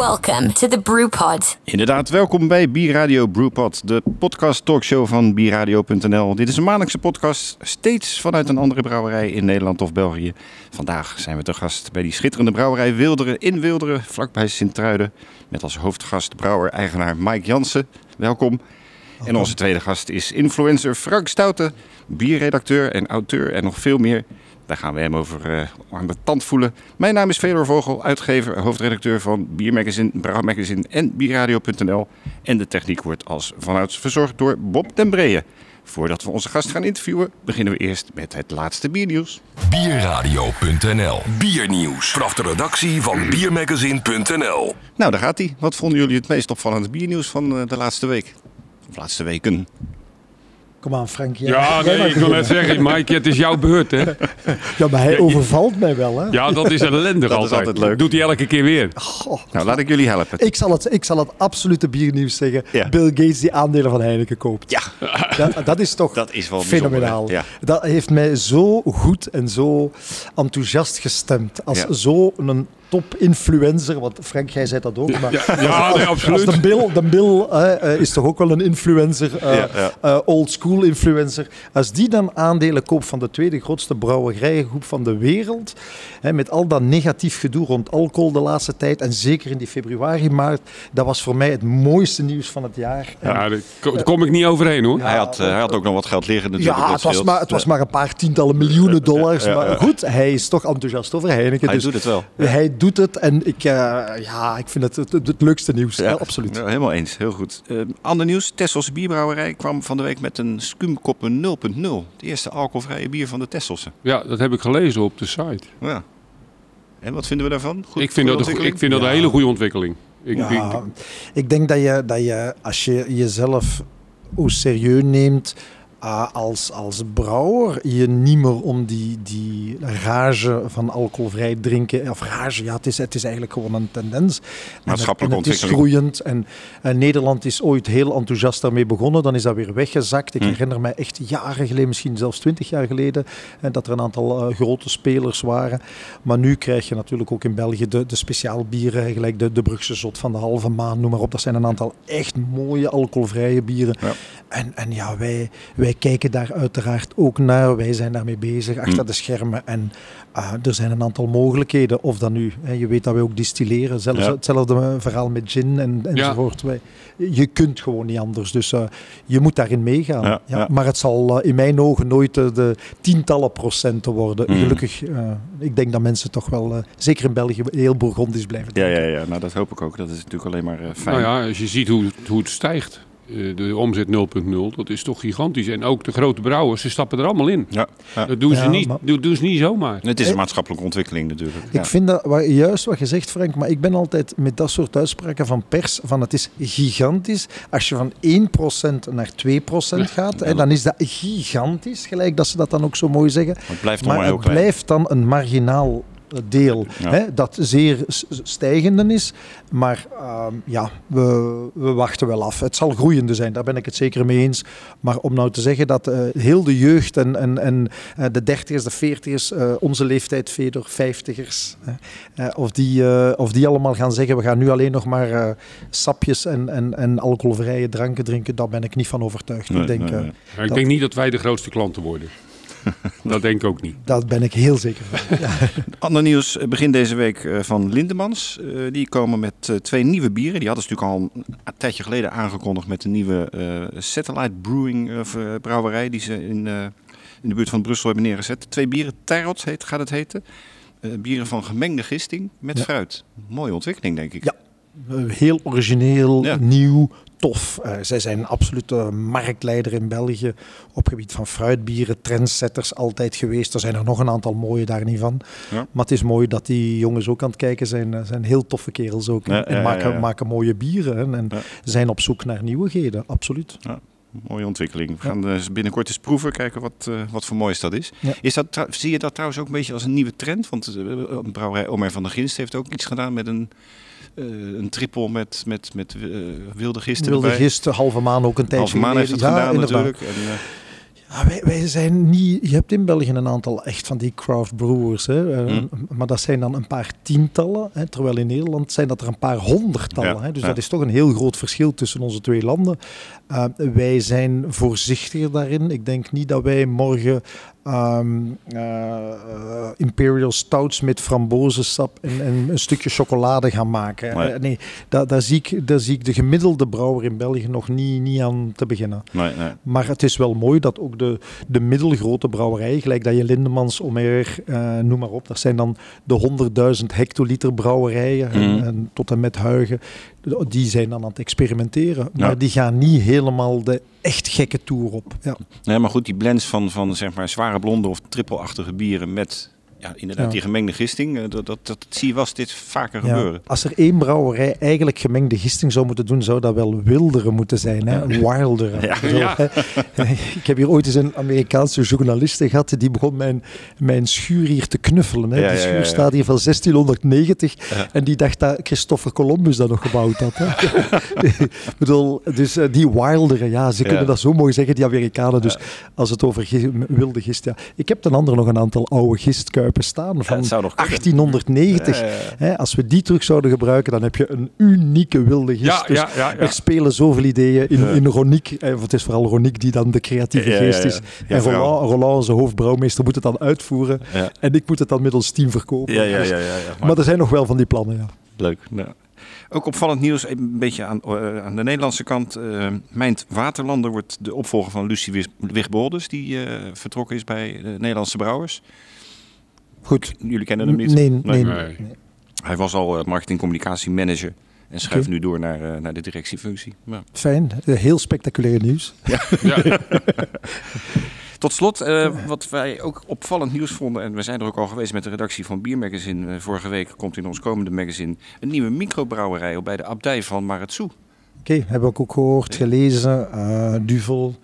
Welcome to the Brewpod. Inderdaad, welkom bij Bierradio Brewpod, de podcast talkshow van bierradio.nl. Dit is een maandelijkse podcast, steeds vanuit een andere brouwerij in Nederland of België. Vandaag zijn we te gast bij die schitterende brouwerij Wilderen in Wilderen, vlakbij Sint-Truiden. Met als hoofdgast brouwer-eigenaar Mike Jansen. Welkom. En onze tweede gast is influencer Frank Stouten, bierredacteur en auteur en nog veel meer. Daar gaan we hem over eh, aan de tand voelen. Mijn naam is Fedor Vogel, uitgever, hoofdredacteur van Biermagazine, Brouwmagazine en Bierradio.nl. En de techniek wordt als vanuit verzorgd door Bob den Breeën. Voordat we onze gast gaan interviewen, beginnen we eerst met het laatste biernieuws. Bierradio.nl Biernieuws. Vanaf de redactie van Biermagazine.nl Nou, daar gaat hij. Wat vonden jullie het meest opvallende biernieuws van eh, de laatste week? Of laatste weken? Kom aan, Frank. jij- Ja, jij nee, ik wil net zeggen, Mike, het is jouw beurt, hè? Ja, maar hij overvalt mij wel, hè? Ja, dat is ellendig Dat is altijd. altijd leuk. Doet hij elke keer weer. Goh. Nou, laat ik jullie helpen. Ik zal, het, ik zal het absolute biernieuws zeggen. Ja. Bill Gates die aandelen van Heineken koopt. Ja, Dat, dat is toch Dat is wel bijzonder, fenomenaal. Ja. Dat heeft mij zo goed en zo enthousiast gestemd. Als Ja. zo'n top-influencer, want Frank, jij zei dat ook. Maar Ja, ja, nee, als absoluut. de Bill, de Bill hè, eh, is toch ook wel een influencer, eh, Ja, ja. eh, influencer. Als die dan aandelen koopt van de tweede grootste brouwerijengroep van de wereld, hè, met al dat negatief gedoe rond alcohol de laatste tijd, en zeker in die februari, maart, dat was voor mij het mooiste nieuws van het jaar. Ja, daar ko- daar kom ik niet overheen, hoor. hij, had, eh, hij had ook nog wat geld liggen natuurlijk. ja, het was, maar, het was maar een paar tientallen miljoenen dollars. Maar goed, hij is toch enthousiast over Heineken. Hij dus doet het wel. Hij doet het en ik, eh, ja, ik vind het het, het, het leukste nieuws. Ja, absoluut. Ja, helemaal eens, heel goed. Eh, ander nieuws, Tesselse Bierbrouwerij kwam van de week met een Skumkoppen 0.0. Het eerste alcoholvrije bier van de Tesselse. Ja, dat heb ik gelezen op de site. Ja. En wat vinden we daarvan? Goed, ik vind dat, een, ik vind dat een hele goede ontwikkeling. Ik, Ja, ik- ik denk dat je, dat je, als je jezelf au serieus neemt als, als brouwer, je niet meer om die, die rage van alcoholvrij drinken, of rage, ja, het is, het is eigenlijk gewoon een tendens. En het- Maatschappelijke en het is groeiend en, en Nederland is ooit heel enthousiast daarmee begonnen, dan is dat weer weggezakt. Ik Hm. herinner mij echt jaren geleden, misschien zelfs twintig jaar geleden, en dat er een aantal eh, grote spelers waren. Maar nu krijg je natuurlijk ook in België de, de speciaalbieren, gelijk de, de Brugse Zot van de halve maan, noem maar op. Dat zijn een aantal echt mooie alcoholvrije bieren. Ja. En, en ja, wij, wij kijken daar uiteraard ook naar. Wij zijn daarmee bezig, achter Mm. de schermen. En ah, er zijn een aantal mogelijkheden. Of dan nu, hè, je weet dat wij ook distilleren. Zelfs Ja. hetzelfde verhaal met gin en, enzovoort. Wij, je kunt gewoon niet anders. Dus eh, je moet daarin meegaan. Ja, Ja, ja. Maar het zal eh, in mijn ogen nooit eh, de tientallen procenten worden. Mm. Gelukkig, eh, ik denk dat mensen toch wel, eh, zeker in België, heel Bourgondisch blijven Ja, drinken. ja, ja, nou dat hoop ik ook. Dat is natuurlijk alleen maar eh, fijn. nou ja, als je ziet hoe, het- hoe het stijgt, eh, de omzet 0.0, dat is toch gigantisch. En ook de grote brouwers, ze stappen er allemaal in. Ja, ja. Dat doen ze, Ja, niet, maar- doen, doen ze niet zomaar. Het is een maatschappelijke ontwikkeling natuurlijk. Ja. Ik vind dat juist wat je zegt, Frank, maar ik ben altijd met dat soort uitspraken van pers, van het is gigantisch. Als je van 1% naar 2% gaat, hè, dan is dat gigantisch, gelijk dat ze dat dan ook zo mooi zeggen. Maar het blijft Maar het blijft dan een marginaal eh, deel, Ja. hè, dat zeer stijgende is. Maar ehm, ja, we, we wachten wel af. Het zal groeiende zijn, daar ben ik het zeker mee eens. Maar om nou te zeggen dat eh, heel de jeugd en, en, en eh, de dertigers, de veertigers, eh, onze leeftijd, Fedor, vijftigers, of, die, eh, of die allemaal gaan zeggen, we gaan nu alleen nog maar eh, sapjes en, en, en alcoholvrije dranken drinken, daar ben ik niet van overtuigd. Nee, ik denk, nee, nee. Maar ik Dat- denk niet dat wij de grootste klanten worden. dat denk ik ook niet. daar ben ik heel zeker van. Ja. Ander nieuws eh, begin deze week eh, van Lindemans. Eh, die komen met twee nieuwe bieren. Die hadden ze natuurlijk al een tijdje geleden aangekondigd met een nieuwe eh, Satellite Brewing brouwerij die ze in, eh, in de buurt van Brussel hebben neergezet. Twee bieren, Tarot heet, gaat het heten. Eh, bieren van gemengde gisting met Ja. fruit. Mooie ontwikkeling denk ik. Ja. Heel origineel, Ja. nieuw, tof. Eh, zij zijn absoluut eh, marktleider in België op gebied van fruitbieren, trendsetters altijd geweest. Er zijn er nog een aantal mooie daar niet van. Ja. Maar het is mooi dat die jongens ook aan het kijken zijn. Eh, zijn heel toffe kerels ook. Ja, en ja, maken, maken mooie bieren en zijn op zoek naar nieuwigheden, absoluut. Mooie ontwikkeling. We gaan eh, binnenkort eens proeven, kijken wat, wat voor moois dat is. Ja. is dat, zie je dat trouwens ook een beetje als een nieuwe trend? Want een brouwerij Omer van der Ginst heeft ook iets gedaan met een, eh, een trippel met, met, met eh, wilde gisten Wilde erbij. gist, halve maan ook een tijdje Halve maan heeft dat geleden. Ja, gedaan inderdaad. natuurlijk. En, eh, Ja, wij, wij zijn niet... Je hebt in België een aantal echt van die craft brewers. Hè, Hmm. Maar dat zijn dan een paar tientallen. Hè, terwijl in Nederland zijn dat er een paar honderdtallen. Ja, Hè, dus ja. dat is toch een heel groot verschil tussen onze twee landen. Uh, wij zijn voorzichtiger daarin. Ik denk niet dat wij morgen ehm, uh, Imperial Stouts met frambozensap en, en, een stukje chocolade gaan maken. Nee, uh, nee daar, daar, zie ik, daar zie ik de gemiddelde brouwer in België nog niet, niet aan te beginnen. Nee, nee. Maar het is wel mooi dat ook de, de middelgrote brouwerijen, gelijk dat je Lindemans, Omer, uh, noem maar op, dat zijn dan de 100.000 hectoliter brouwerijen mm. en, en, tot en met Huigen, die zijn dan aan het experimenteren. Maar Ja. die gaan niet helemaal de echt gekke tour op. Ja. Nee, maar goed, die blends van, van zeg maar zware blonde of trippelachtige bieren met ja, inderdaad Ja. die gemengde gisting, eh, dat, dat, dat zie je wel steeds vaker Ja, gebeuren. Als er één brouwerij eigenlijk gemengde gisting zou moeten doen, zou dat wel wildere moeten zijn. Hè? Wilder. Ja. Ik bedoel, Ja. hè, Ik heb hier ooit eens een Amerikaanse journaliste gehad, die begon mijn, mijn schuur hier te knuffelen. Hè? Ja, die schuur ja, ja. staat hier van 1690 Ja. en die dacht dat Christopher Columbus dat nog gebouwd had. Hè? Ik bedoel, dus eh, die wildere, ja, ze kunnen Ja. dat zo mooi zeggen, die Amerikanen. Dus als het over wilde gist, ja. Ik heb ten andere nog een aantal oude gistkuipen staan Ja, van het zou nog kunnen. 1890. Ja, ja, ja. Hè, als we die terug zouden gebruiken, dan heb je een unieke wilde gist. Ja, Dus ja, ja, ja. Er spelen zoveel ideeën in, in Roniek. eh, het is vooral Roniek die dan de creatieve geest is. En. Roland, Roland, onze hoofdbrouwmeester, moet het dan uitvoeren. En ik moet het dan middels team verkopen. Ja, ja, Dus-. Maar, Maar er zijn nog wel van die plannen, ja. leuk. Ja. Ook opvallend nieuws, een beetje aan, eh, aan de Nederlandse kant. eh Mijnt Waterlander wordt de opvolger van Lucie Wigboldes, die vertrokken is bij de Nederlandse Brouwers. Goed. Jullie kennen hem niet? Nee, nee. Nee. nee. Hij was al eh, marketing-communicatie-manager en schuift nu door naar, eh, naar de directiefunctie. Ja. Fijn. Heel spectaculair nieuws. Ja. Tot slot, eh, wat wij ook opvallend nieuws vonden, en we zijn er ook al geweest met de redactie van Biermagazine. Eh, vorige week komt in ons komende magazine een nieuwe microbrouwerij op bij de abdij van Maretsu. Oké, hebben we ook, ook gehoord, gelezen. eh, Duvel.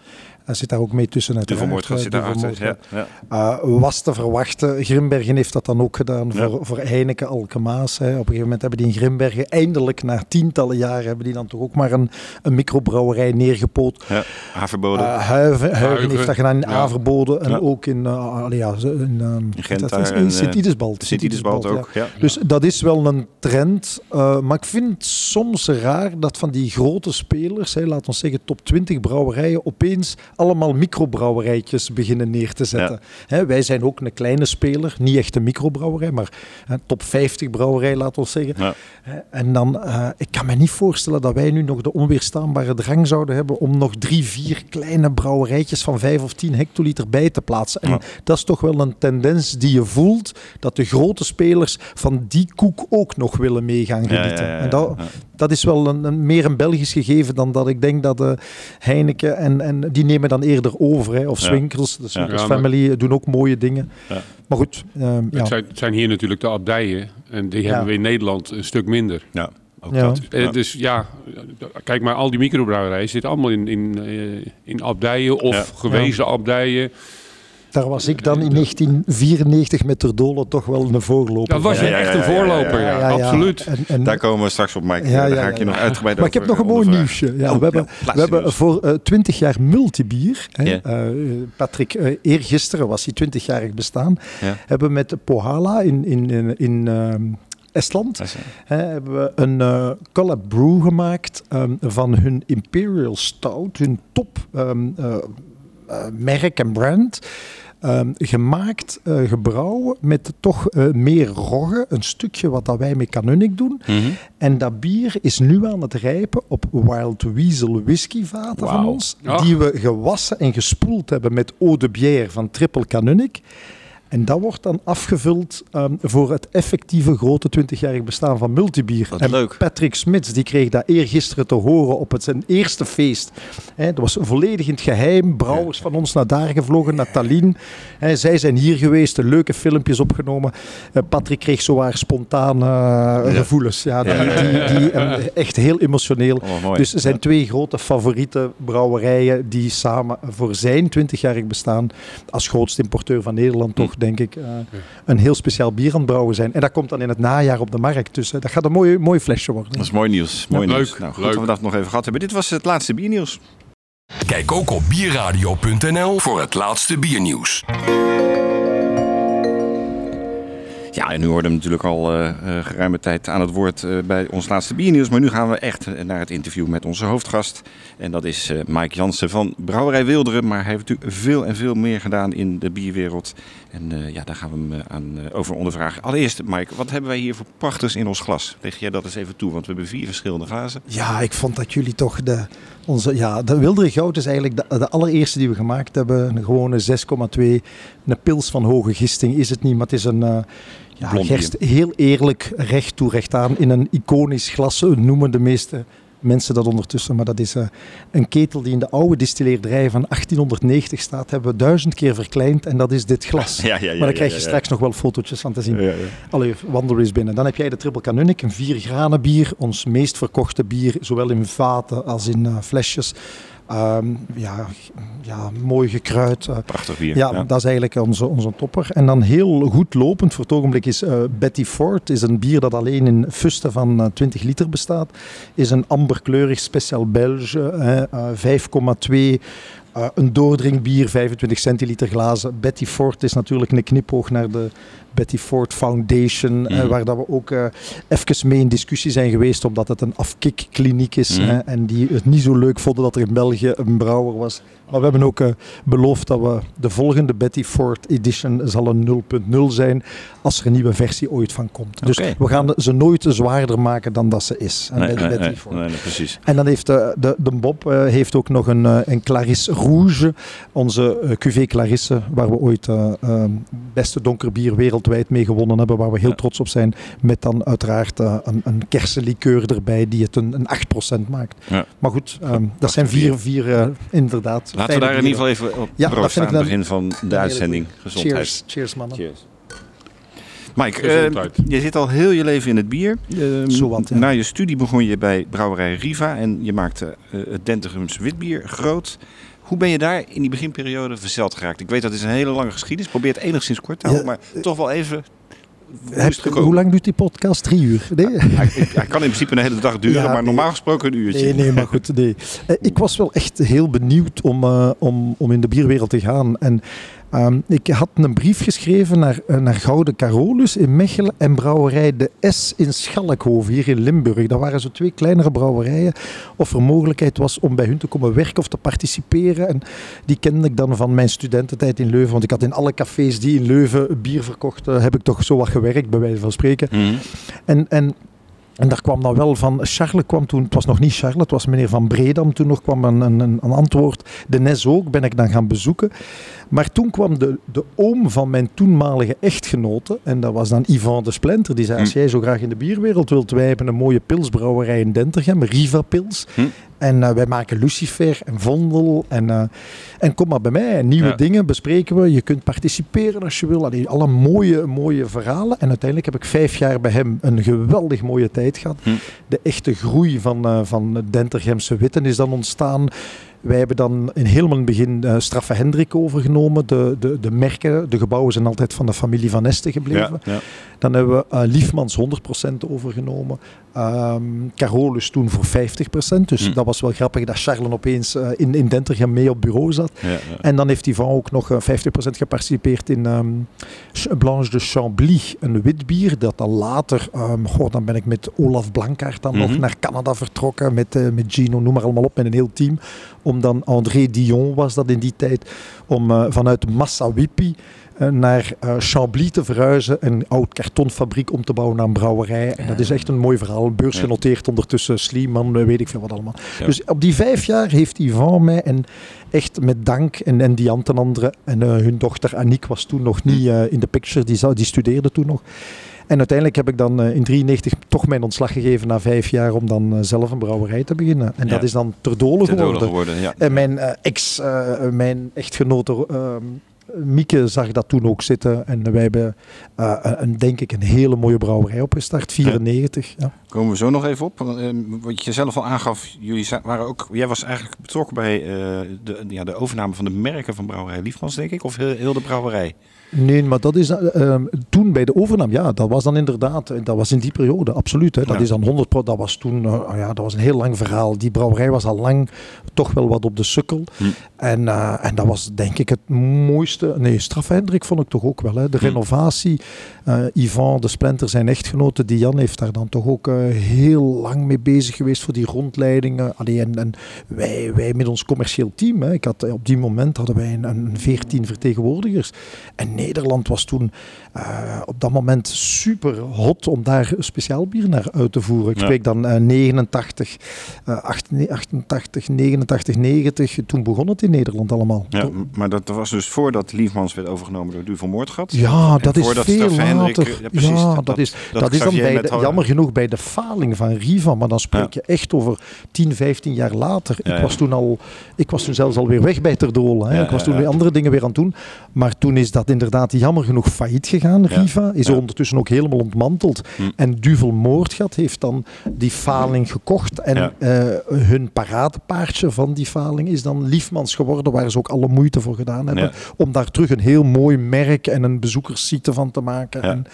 Hij zit daar ook mee tussen. De Eh, zit daarachter. Duvel-Moordgat. Ja, ja. Uh, was te verwachten. Grimbergen heeft dat dan ook gedaan Ja. voor, voor Heineken Alkemaas. Hè. Op een gegeven moment hebben die in Grimbergen eindelijk na tientallen jaren hebben die dan toch ook maar een, een microbrouwerij neergepoot. ja. Haverboden. Uh, Huiven, heeft dat gedaan in ja. Averboden en ook in, uh, allee, ja, in, Gent dat is in eh, Sint-Idesbald. Sint-Idesbald ook. Ja. Dus dat is wel een trend. Maar ik vind het soms raar dat van die grote spelers, hè, laat ons zeggen top 20 brouwerijen, opeens allemaal microbrouwerijtjes beginnen neer te zetten. Hè, wij zijn ook een kleine speler, niet echt een microbrouwerij, maar een top 50 brouwerij, laat ons zeggen. Ja. En dan, uh, ik kan me niet voorstellen dat wij nu nog de onweerstaanbare drang zouden hebben om nog drie, vier kleine brouwerijtjes van 5 of 10 hectoliter bij te plaatsen. En Ja. dat is toch wel een tendens die je voelt, dat de grote spelers van die koek ook nog willen mee gaan Ja, genieten. ja, ja, ja. En dat, Ja. Dat is wel een, een, meer een Belgisch gegeven dan dat ik denk dat de Heineken en, en die nemen dan eerder over. Hè, of Ja. Swinkels, de Swinkels Ja, maar- Family doen ook mooie dingen. Ja. Maar goed, ehm, ja. Het, zijn, het zijn hier natuurlijk de abdijen. En die hebben we in Nederland een stuk minder. Ja, ook dat. Eh. Dus ja, kijk maar, al die microbrouwerijen zitten allemaal in, in, eh, in abdijen of Ja. gewezen abdijen. Daar was ik dan in 1994 met Terdolen toch wel een voorloper. Dat was je echt een ja, ja, voorloper, ja, ja, Ja, ja, absoluut. En, en, Daar komen we straks op, Mike. Ja, Daar ga ik je ja. nog uitgebreid Maar ik heb over nog een mooi ondervragen. nieuwsje. Ja, Oh, we hebben, ja, we hebben voor eh 20 jaar multibier. Hè, eh, Patrick, eh, eergisteren was hij 20-jarig bestaan. Hebben we met Pohala in, in, in, in ehm, Estland eh, hè, hebben we een eh collab brew gemaakt ehm, van hun Imperial Stout, hun top ehm, eh, eh, merk en brand. Ehm, gemaakt, eh, gebrouwen met toch eh, meer rogge. Een stukje wat dat wij met Canunic doen. mhm. En dat bier is nu aan het rijpen op Wild Weasel whiskyvaten van ons. Die we gewassen en gespoeld hebben met eau de bière van Triple Canunic. En dat wordt dan afgevuld ehm, voor het effectieve grote 20-jarig bestaan van Multibier. Wat en leuk. Patrick Smits die kreeg dat eergisteren te horen op het zijn eerste feest. Dat was volledig in het geheim. Brouwers van ons naar daar gevlogen, naar Tallinn. Zij zijn hier geweest, leuke filmpjes opgenomen. Eh, Patrick kreeg zowaar spontane eh, gevoelens. Ja, die, die, die, eh, echt heel emotioneel. Oh, mooi. Dus er zijn twee grote favoriete brouwerijen die samen voor zijn 20-jarig bestaan als grootste importeur van Nederland toch, denk ik, eh, een heel speciaal bier aan het brouwen zijn. En dat komt dan in het najaar op de markt. Dus eh, dat gaat een mooi, mooi flesje worden. Dat is mooi nieuws. Mooi Ja. nieuws. Leuk, Nou, goed leuk. dat we dat nog even gehad hebben. Dit was het laatste biernieuws. Kijk ook op bierradio.nl voor het laatste biernieuws. Ja, en nu hoorden we natuurlijk al eh, eh, geruime tijd aan het woord eh, bij ons laatste biernieuws. Maar nu gaan we echt naar het interview met onze hoofdgast. En dat is eh, Mike Jansen van Brouwerij Wilderen. Maar hij heeft natuurlijk veel en veel meer gedaan in de bierwereld. En ja, daar gaan we hem aan, over ondervragen. Allereerst, Mike, wat hebben wij hier voor prachters in ons glas? Leg jij dat eens even toe, want we hebben vier verschillende glazen. Ja, ik vond dat jullie toch de... Onze, ja, de Wildere Goud is eigenlijk de, de allereerste die we gemaakt hebben. Een gewone 6,2. Een pils van hoge gisting is het niet, maar het is een... eh, ja, gerst, heel eerlijk, recht toe, recht aan. In een iconisch glas noemen de meeste mensen dat ondertussen. Maar dat is eh, een ketel die in de oude distilleerderij van 1890 staat. Hebben we duizend keer verkleind en dat is dit glas. Ja, ja, ja, maar daar ja, krijg je straks nog wel fotootjes van te zien. Allee, wandel eens binnen. Dan heb jij de Triple Canunic, een vier granen bier. Ons meest verkochte bier, zowel in vaten als in eh, flesjes. Ehm, ja, ja, mooi gekruid. eh. Prachtig bier. ja, dat is eigenlijk onze, onze topper. En dan heel goed lopend voor het ogenblik is eh, Betty Ford. Is een bier dat alleen in fusten van eh, 20 liter bestaat. Is een amberkleurig speciaal Belge. eh, 5,2 eh, een doordringbier, 25 centiliter glazen. Betty Ford is natuurlijk een knipoog naar de Betty Ford Foundation, eh, Mhm. waar dat we ook eh even mee in discussie zijn geweest, omdat het een afkikkliniek is. Hè, en die het niet zo leuk vonden dat er in België een brouwer was. Maar we hebben ook beloofd dat we de volgende Betty Ford edition zal een 0.0 zijn, als er een nieuwe versie ooit van komt. Dus we gaan ze nooit zwaarder maken dan dat ze is. En Nee, nee, Betty nee, Ford. nee, nee, precies. En dan heeft de, de, de Bob heeft ook nog een, een Clarisse Rouge, onze eh, cuvée Clarisse, waar we ooit eh eh, beste donkerbier wereldwijd mee gewonnen hebben, waar we heel Ja. trots op zijn. Met dan uiteraard eh, een, een kersenlikeur erbij die het een, een 8% maakt. Ja. Maar goed, ehm, dat zijn vier, vier eh, inderdaad. Laten we daar in ieder geval even op Ja, dat proosten vind aan ik het dan begin van de uitzending. Gezondheid. Cheers, cheers mannen. Cheers. Mike, eh, je zit al heel je leven in het bier. Ehm, Zowat, ja. Na je studie begon je bij brouwerij Riva en je maakte eh, het Dentegums witbier groot. Hoe ben je daar in die beginperiode verzeld geraakt? Ik weet dat is een hele lange geschiedenis. Probeer het enigszins kort te houden, Ja, maar toch wel even. Hoe het gekomen? hoe lang duurt die podcast? Drie uur? Nee? Hij, hij kan in principe een hele dag duren, Ja, maar normaal gesproken een uurtje. Nee, nee, maar goed. Nee. Eh, Ik was wel echt heel benieuwd om, eh, om, om in de bierwereld te gaan. En ehm, ik had een brief geschreven naar, eh, naar Gouden Carolus in Mechelen en brouwerij De S in Schalkhoven, hier in Limburg. Dat waren zo twee kleinere brouwerijen. Of er mogelijkheid was om bij hun te komen werken of te participeren. En die kende ik dan van mijn studententijd in Leuven. Want ik had in alle cafés die in Leuven bier verkochten, heb ik toch zo wat gewerkt, bij wijze van spreken. Mhm. En, en, en daar kwam dan wel van, Charles kwam toen, het was nog niet Charles, het was meneer Van Bredam, toen nog kwam een, een, een antwoord. De Nes ook, ben ik dan gaan bezoeken. Maar toen kwam de, de oom van mijn toenmalige echtgenote, en dat was dan Ivan de Splinter, die zei, als jij zo graag in de bierwereld wilt, wij hebben een mooie pilsbrouwerij in Dentergem, Riva Pils. Hm. En eh, wij maken Lucifer en Vondel. En, eh, en kom maar bij mij. Nieuwe Ja. dingen bespreken we. Je kunt participeren als je wil. Allee, alle mooie, mooie verhalen. En uiteindelijk heb ik vijf jaar bij hem een geweldig mooie tijd gehad. Hm. De echte groei van, eh van Dentergemse Witten is dan ontstaan. Wij hebben dan in helemaal het begin eh Straffe Hendrik overgenomen. De, de, de merken, de gebouwen zijn altijd van de familie Van Este gebleven. Ja, ja. Dan hebben we Liefmans 100% overgenomen. Ehm Carolus toen voor 50%. Dus Hm. dat was wel grappig dat Charles opeens eh, in, in Dentergem mee op bureau zat. Ja, ja. En dan heeft Yvan ook nog eh, 50% geparticipeerd in ehm, Ch- Blanche de Chambly, een wit bier. Dat dan later, ehm, goh, dan ben ik met Olaf Blankaert dan nog Mhm. naar Canada vertrokken. Met, eh, met Gino, noem maar allemaal op, met een heel team. Om dan, André Dion was dat in die tijd, om uh, vanuit Massawipi naar uh, Chambly te verhuizen, een oud kartonfabriek om te bouwen naar een brouwerij. En dat is echt een mooi verhaal. Beurs genoteerd ondertussen, Slieman, weet ik veel wat allemaal. Dus op die vijf jaar heeft Yvan mij en echt met dank en, en die en anderen. En uh, hun dochter Aniek was toen nog niet uh, in de picture, die, zou, die studeerde toen nog. En uiteindelijk heb ik dan in 93 toch mijn ontslag gegeven na vijf jaar om dan zelf een brouwerij te beginnen. En Ja. dat is dan ter dole Ter dole geworden. geworden, ja. En mijn uh, ex, uh, mijn echtgenote uh, Mieke zag dat toen ook zitten. En wij hebben, uh, een, denk ik, een hele mooie brouwerij opgestart. 94. Ja. Komen we zo nog even op. Uh, wat je zelf al aangaf, jullie waren ook, jij was eigenlijk betrokken bij uh, de, ja, de overname van de merken van Brouwerij Liefmans, denk ik, of heel, heel de brouwerij? Nee, maar dat is uh, toen bij de overname, ja, dat was dan inderdaad, dat was in die periode, absoluut. Hè, dat Ja. is dan 100 pro, dat was toen, uh, ja, dat was een heel lang verhaal. Die brouwerij was al lang toch wel wat op de sukkel. Hm. En, uh, en dat was denk ik het mooiste, nee, Straf Hendrik vond ik toch ook wel. Hè. De Hm. renovatie, Yvan, de Splinter, zijn echtgenote, Diane heeft daar dan toch ook heel lang mee bezig geweest voor die rondleidingen. Allee, en, en wij, wij met ons commercieel team, hè, ik had, op die moment hadden wij een, een 14 vertegenwoordigers. En Nederland was toen uh, op dat moment super hot om daar speciaal bier naar uit te voeren. Ik Ja. spreek dan uh, 89, uh, 88, 89, 90. Toen begon het in Nederland allemaal. Ja, maar dat was dus voordat Liefmans werd overgenomen door Duvel Moordgat. ja, En dat is veel Hendrik, later. eh, ja, precies, ja, dat- dat, is, dat dat is dan bij de, jammer genoeg bij de faling van Riva. Maar dan spreek je echt over 10, 15 jaar later. Ik, was toen al, ik was toen zelfs alweer weg bij Terdolen. Hè. Ik was toen weer andere dingen weer aan het doen. Maar toen is dat inderdaad jammer genoeg failliet gegaan. Riva is Ja. ondertussen ook helemaal ontmanteld. Hm. En Duvel Moordgat heeft dan die faling gekocht. En eh, hun paradepaardje van die faling is dan Liefmans geworden. Waar ze ook alle moeite voor gedaan hebben om daar terug een heel mooi merk en een bezoekerssite van te maken. En,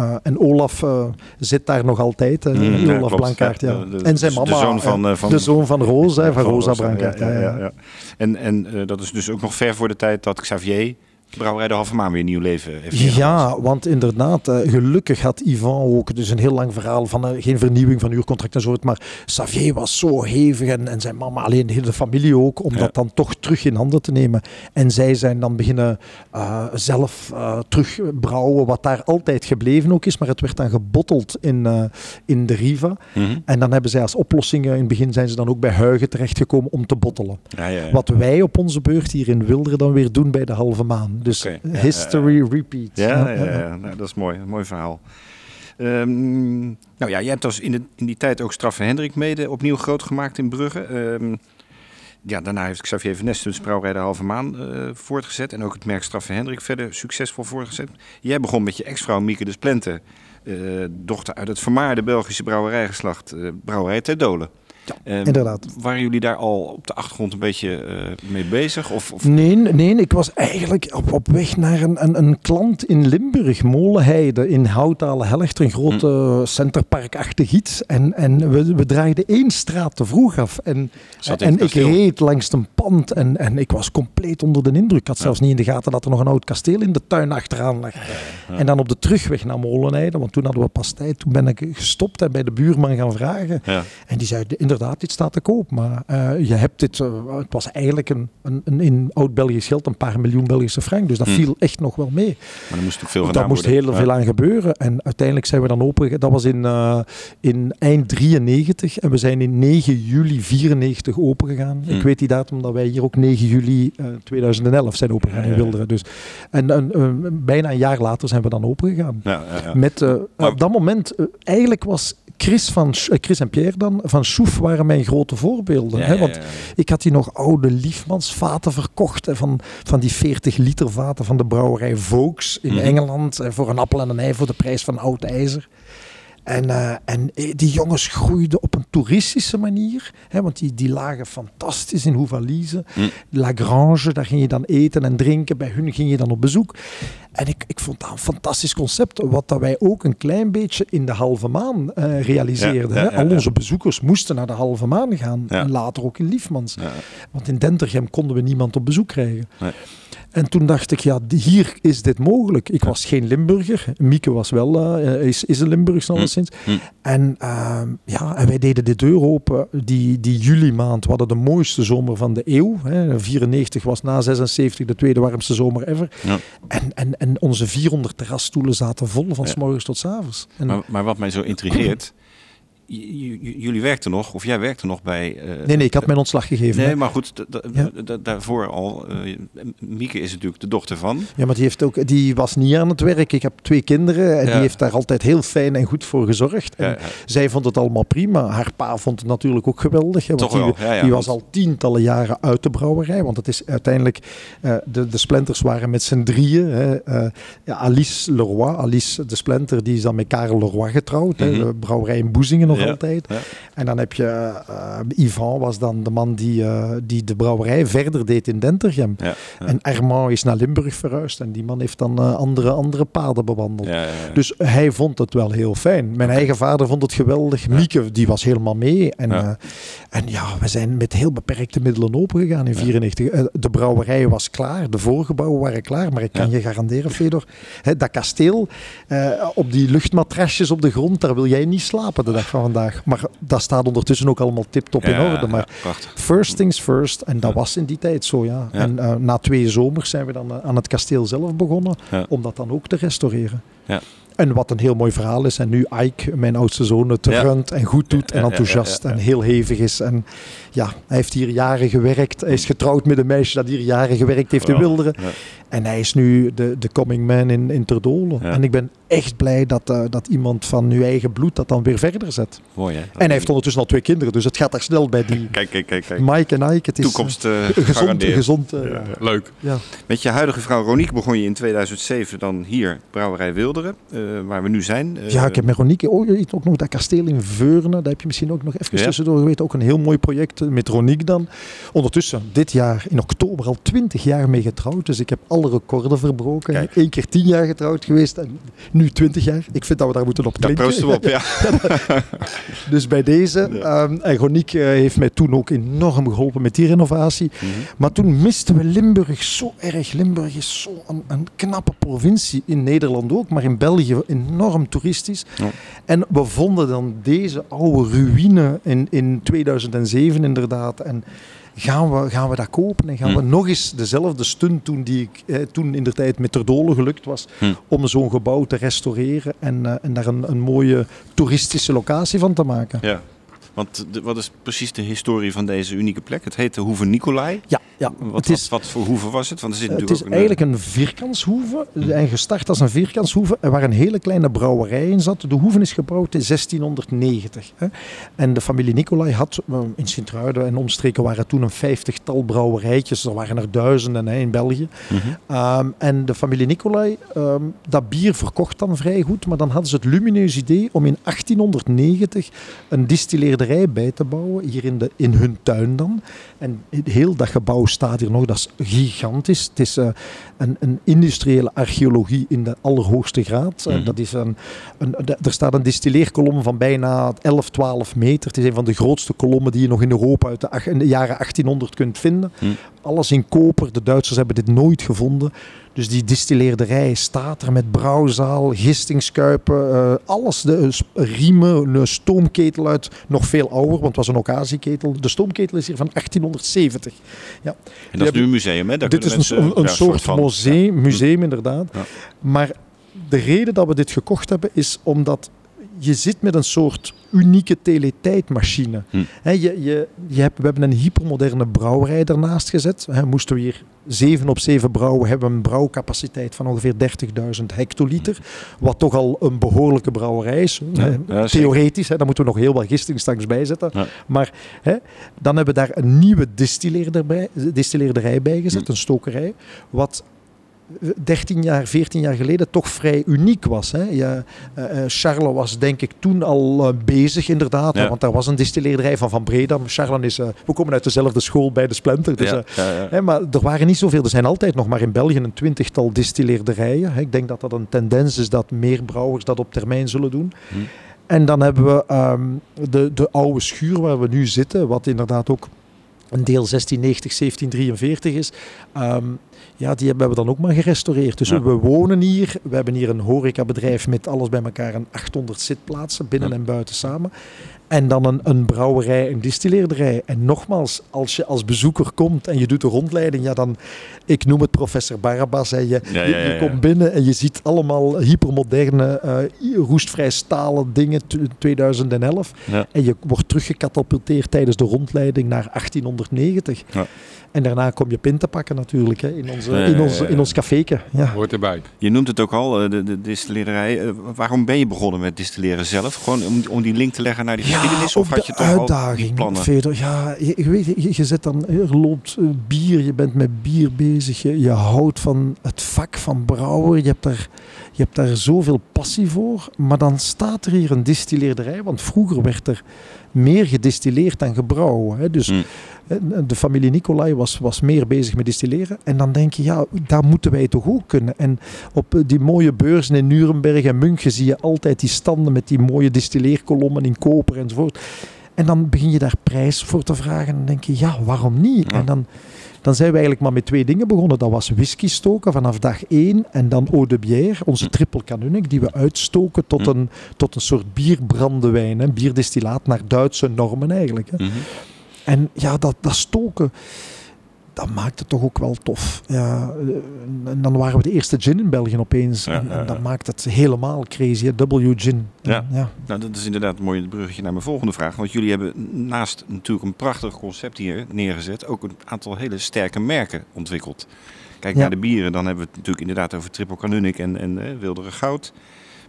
uh, en Olaf uh, zit daar nog altijd, Mm, Olaf klopt. Blankaart. Ja. De- en zijn de mama, zoon van, eh, eh, van- de zoon van Rosa, van, Van Rosa Rosa, Blankaart. ja, ja, ja, ja, ja. En, en eh, dat is dus ook nog ver voor de tijd dat Xavier Brouwerij de Halve Maan weer nieuw leven heeft. Ja, want inderdaad, uh, gelukkig had Ivan ook, dus een heel lang verhaal van uh, geen vernieuwing van uurcontract en zo, maar Xavier was zo hevig en, en zijn mama, alleen de hele familie ook, om Ja. dat dan toch terug in handen te nemen. En zij zijn dan beginnen uh, zelf terug brouwen, wat daar altijd gebleven ook is, maar het werd dan gebotteld in, in de Riva. Mm -hmm. En dan hebben zij als oplossing, in het begin zijn ze dan ook bij Huigen terechtgekomen om te bottelen. Ja, ja, ja. Wat wij op onze beurt hier in Wilderen dan weer doen bij de Halve Maan. Dus okay. history ja, repeat. Ja, ja. Nou, dat is mooi. Een mooi verhaal. Um, nou ja, je hebt als in, de, in die tijd ook Straffe Hendrik mede opnieuw groot gemaakt in Brugge. Um, ja, daarna heeft Xavier Van Nesten de brouwerij de Halve Maan uh, voortgezet. En ook het merk Straffe Hendrik verder succesvol voortgezet. Jij begon met je ex-vrouw Mieke de Splente. Uh, dochter uit het vermaarde Belgische brouwerijgeslacht uh, Brouwerij Ter Dolen. Ja, um, inderdaad. Waren jullie daar al op de achtergrond een beetje uh, mee bezig? Of, of? Nee, nee, ik was eigenlijk op, op weg naar een, een, een klant in Limburg, Molenheide, in Houtalen Helchter, een grote hm. centerparkachtig iets. En, en we, we draaiden één straat te vroeg af. En, en ik reed langs een pand en, en ik was compleet onder de indruk. Ik had zelfs niet in de gaten dat er nog een oud kasteel in de tuin achteraan lag. Ja. En dan op de terugweg naar Molenheide, want toen hadden we pas tijd. Toen ben ik gestopt en bij de buurman gaan vragen. En die zei, inderdaad, dit staat te koop. Maar uh, je hebt dit, uh, het was eigenlijk een, een, een in oud-Belgisch geld een paar miljoen Belgische frank. Dus dat Hmm. viel echt nog wel mee. Maar er moest ook veel Daar moest heel veel aan gebeuren. En uiteindelijk zijn we dan open. Dat was in, uh, in eind 93 en we zijn in 9 juli 94 open gegaan. Hmm. Ik weet die datum omdat wij hier ook 9 juli 2011 zijn open gegaan in Wilderen. Dus. En bijna een jaar later zijn we dan open gegaan. Ja, ja, ja. Met op dat moment, eigenlijk was Chris, van, Chris en Pierre dan, van Soef waren mijn grote voorbeelden. Ja, hè? Want ja, ik had die nog oude Liefmansvaten verkocht. Hè? Van, van die 40 liter vaten van de brouwerij Vaux in Mhm. Engeland. hè, Voor een appel en een ei voor de prijs van oud ijzer. En, uh, en die jongens groeiden op een toeristische manier. Hè, want die, die lagen fantastisch in Hoevalise. Mm. La Grange, daar ging je dan eten en drinken. Bij hun ging je dan op bezoek. En ik, ik vond dat een fantastisch concept. Wat dat wij ook een klein beetje in de halve maan uh, realiseerden. Ja, ja, hè. Al onze bezoekers moesten naar de halve maan gaan. En later ook in Liefmans. Want in Dentergem konden we niemand op bezoek krijgen. Nee. En toen dacht ik, ja, hier is dit mogelijk. Ik was geen Limburger. Mieke was wel, eh, is, is een Limburgs alleszins. hm. En, ehm, ja, en wij deden de deur open die, die juli maand. We hadden de mooiste zomer van de eeuw. Hè. 94 was na 76 de tweede warmste zomer ever. Ja. En, en, en onze 400 terrasstoelen zaten vol van s morgens tot s avonds. En, Maar, maar wat mij zo intrigeert, jullie werkten nog, of jij werkte nog bij... eh, nee, nee, ik had mijn ontslag gegeven. Nee, hè. maar goed, Ja. daarvoor al. eh, Mieke is natuurlijk de dochter van. Ja, maar die, heeft ook, die was niet aan het werk. Ik heb twee kinderen en Ja. die heeft daar altijd heel fijn en goed voor gezorgd. En Ja. Zij vond het allemaal prima. Haar pa vond het natuurlijk ook geweldig. Hè, want Toch die, die was al tientallen jaren uit de brouwerij. Want het is uiteindelijk... eh, de, de splenters waren met z'n drieën. Hè. Ja, Alice Leroy, Alice de splinter, die is dan met Karel Leroy getrouwd. hè. Mhm. De brouwerij in Boezingen nog Ja, altijd. ja. En dan heb je... eh, Yvan was dan de man die, eh, die de brouwerij verder deed in Dentergem. Ja. En Armand is naar Limburg verhuisd. En die man heeft dan eh, andere, andere paden bewandeld. Dus hij vond het wel heel fijn. Mijn eigen vader vond het geweldig. Mieke, die was helemaal mee. En Ja. en ja we zijn met heel beperkte middelen opengegaan in 1994. de brouwerij was klaar, de voorgebouwen waren klaar. Maar ik kan je garanderen, Fedor, hè, dat kasteel op die luchtmatrasjes op de grond, daar wil jij niet slapen de dag van vandaag. Maar dat staat ondertussen ook allemaal tip-top in orde. Maar. First things first. En dat was in die tijd zo, ja. En eh, na twee zomers zijn we dan eh, aan het kasteel zelf begonnen om dat dan ook te restaureren. Ja. En wat een heel mooi verhaal is. En nu Ike, mijn oudste zoon, het runt en goed doet en enthousiast en heel hevig is. En ja, hij heeft hier jaren gewerkt. Hij is getrouwd met een meisje dat hier jaren gewerkt heeft in. Wilderen. Ja. En hij is nu de, de coming man in, in Terdolen. Ja. En ik ben echt blij dat, eh, dat iemand van uw eigen bloed dat dan weer verder zet. Mooi, hè? En hij heeft ondertussen al twee kinderen, dus het gaat daar snel bij die Kijk, kijk, kijk. kijk. Mike en Ike. Het is Toekomst eh, eh, gezond. gezond Ja, leuk. ja. Met je huidige vrouw Roniek begon je in 2007 dan hier, Brouwerij Wilderen, eh, waar we nu zijn. Ja, ik heb met Roniek oh, je weet ook nog dat kasteel in Veurne. Dat heb je misschien ook nog even Ja. tussendoor geweten. Ook een heel mooi project met Roniek dan. Ondertussen, dit jaar in oktober al 20 jaar mee getrouwd. Dus ik heb alle recorden verbroken. Kijk. Eén keer 10 jaar getrouwd geweest en nu 20 jaar. Ik vind dat we daar moeten op Daar klinken. proosten we op, ja. Dus bij deze. ehm, en Roniek eh, heeft mij toen ook enorm geholpen met die renovatie. Mhm. Maar toen misten we Limburg zo erg. Limburg is zo een, een knappe provincie. In Nederland ook, maar in België enorm toeristisch. Ja. En we vonden dan deze oude ruïne in, in 2007 inderdaad. En gaan we, gaan we dat kopen en gaan Hm. we nog eens dezelfde stunt doen die ik eh, toen in de tijd met Terdolen gelukt was. Hm. Om zo'n gebouw te restaureren en, eh, en daar een, een mooie toeristische locatie van te maken. ja. Want de- wat is precies de historie van deze unieke plek? Het heet de Hoeve Nicolai. Ja, ja. Wat, het is, wat, wat voor hoeve was het? Want er zit Het is een, eigenlijk een vierkantshoeve. En gestart als een vierkantshoeve. Er waar een hele kleine brouwerij in zat. De hoeve is gebouwd in 1690. Hè. En de familie Nicolai had eh, in Sint-Truiden en omstreken waren toen een vijftigtal brouwerijtjes. Er waren er duizenden hè, in België. Mhm. Ehm, en de familie Nicolai, ehm, dat bier verkocht dan vrij goed. Maar dan hadden ze het lumineus idee om in 1890 een distilleerderij bij te bouwen. Hier in, de, in hun tuin dan. En heel dat gebouw staat hier nog. Dat is gigantisch. Het is eh, een, een industriële archeologie in de allerhoogste graad. Eh, Mhm. dat is een, een, er staat een distilleerkolom van bijna 11, 12 meter. Het is een van de grootste kolommen die je nog in Europa uit de, ach- in de jaren 1800 kunt vinden. Mhm. Alles in koper. De Duitsers hebben dit nooit gevonden. Dus die distilleerderij staat er met brouwzaal, gistingskuipen, eh, alles. De eh, riemen, een stoomketel uit, nog veel ouder, want het was een occasieketel. De stoomketel is hier van 1870. Ja. En dat is nu een museum, hè? Daar Dit is een, mensen, een, ja, soort van- museum, museum inderdaad. Ja. Maar de reden dat we dit gekocht hebben is omdat je zit met een soort unieke teletijdmachine. Hm. Je, je, je hebt, we hebben een hypermoderne brouwerij ernaast gezet. Moesten we hier 7 op 7 brouwen, hebben we een brouwcapaciteit van ongeveer 30.000 hectoliter. Wat toch al een behoorlijke brouwerij is. Ja, ja. Theoretisch, hè, daar moeten we nog heel wat gistingstanks bij zetten. Ja. Maar dan hebben we daar een nieuwe distilleerderij, distilleerderij bij gezet, Hm. een stokerij. Wat 13 jaar, 14 jaar geleden toch vrij uniek was. Hè. Ja, eh, eh, Charles was denk ik toen al eh, bezig inderdaad, Ja. want daar was een distilleerderij van Van Bredam. Charles is, we komen uit dezelfde school bij de Splinter. Dus, Ja. Hè, maar er waren niet zoveel. Er zijn altijd nog maar in België een twintigtal distilleerderijen. Hè. Ik denk dat dat een tendens is dat meer brouwers dat op termijn zullen doen. Hm. En dan hebben we ehm, de, de oude schuur waar we nu zitten, wat inderdaad ook een deel 1690, 1743 is. Ehm, Ja, die hebben we dan ook maar gerestaureerd. Dus Ja. we wonen hier. We hebben hier een horecabedrijf met alles bij elkaar een 800 zitplaatsen, binnen Ja. en buiten samen. En dan een, een brouwerij, een distilleerderij. En nogmaals, als je als bezoeker komt en je doet de rondleiding, ja dan, ik noem het professor Barabbas. En je, Ja, komt binnen en je ziet allemaal hypermoderne, eh, roestvrij stalen dingen, t- 2011. Ja. En je wordt teruggecatapulteerd tijdens de rondleiding naar 1890. Ja. En daarna kom je pinten pakken natuurlijk, hè, in, onze, Ja, ja, in, ja, ons, ja. in ons caféke. Ja. Hoort erbij. Je noemt het ook al, eh, de, de distillerij. Eh, waarom ben je begonnen met distilleren zelf? Gewoon om, om die link te leggen naar die geschiedenis? Of op had je toch al die uitdaging, plannen? Feder. Ja, je, je weet, je, je zit dan, er loopt eh, bier, je bent met bier bezig, je, je houdt van het vak van brouwer, je hebt, daar, je hebt daar zoveel passie voor. Maar dan staat er hier een distilleerderij, want vroeger werd er meer gedistilleerd dan gebrouwen. Hè. Dus Mm. Eh, de familie Nicolai was, was meer bezig met distilleren. En dan denk je, ja, daar moeten wij toch ook kunnen. En op eh, die mooie beurzen in Nuremberg en München zie je altijd die standen met die mooie distilleerkolommen in koper enzovoort. En dan begin je daar prijs voor te vragen. En dan denk je, ja, waarom niet? Ja. En dan, dan zijn we eigenlijk maar met twee dingen begonnen. Dat was whisky stoken vanaf dag één. En dan eau de bière, onze Hm. triple canunic, die we uitstoken tot, Hm. een, tot een soort bierbrandewijn. Hè? Bierdistillaat naar Duitse normen eigenlijk. Hè? Mhm. En ja, dat, dat stoken, dat maakt het toch ook wel tof. Ja, eh, en dan waren we de eerste gin in België opeens. Ja, en, dat maakt het helemaal crazy. hè. W gin. Ja. Ja. Nou, dat is inderdaad een mooi bruggetje naar mijn volgende vraag. Want jullie hebben naast natuurlijk een prachtig concept hier neergezet, ook een aantal hele sterke merken ontwikkeld. Kijk Ja. naar de bieren, dan hebben we het natuurlijk inderdaad over Triple Canunic en, en eh, Wildere Goud.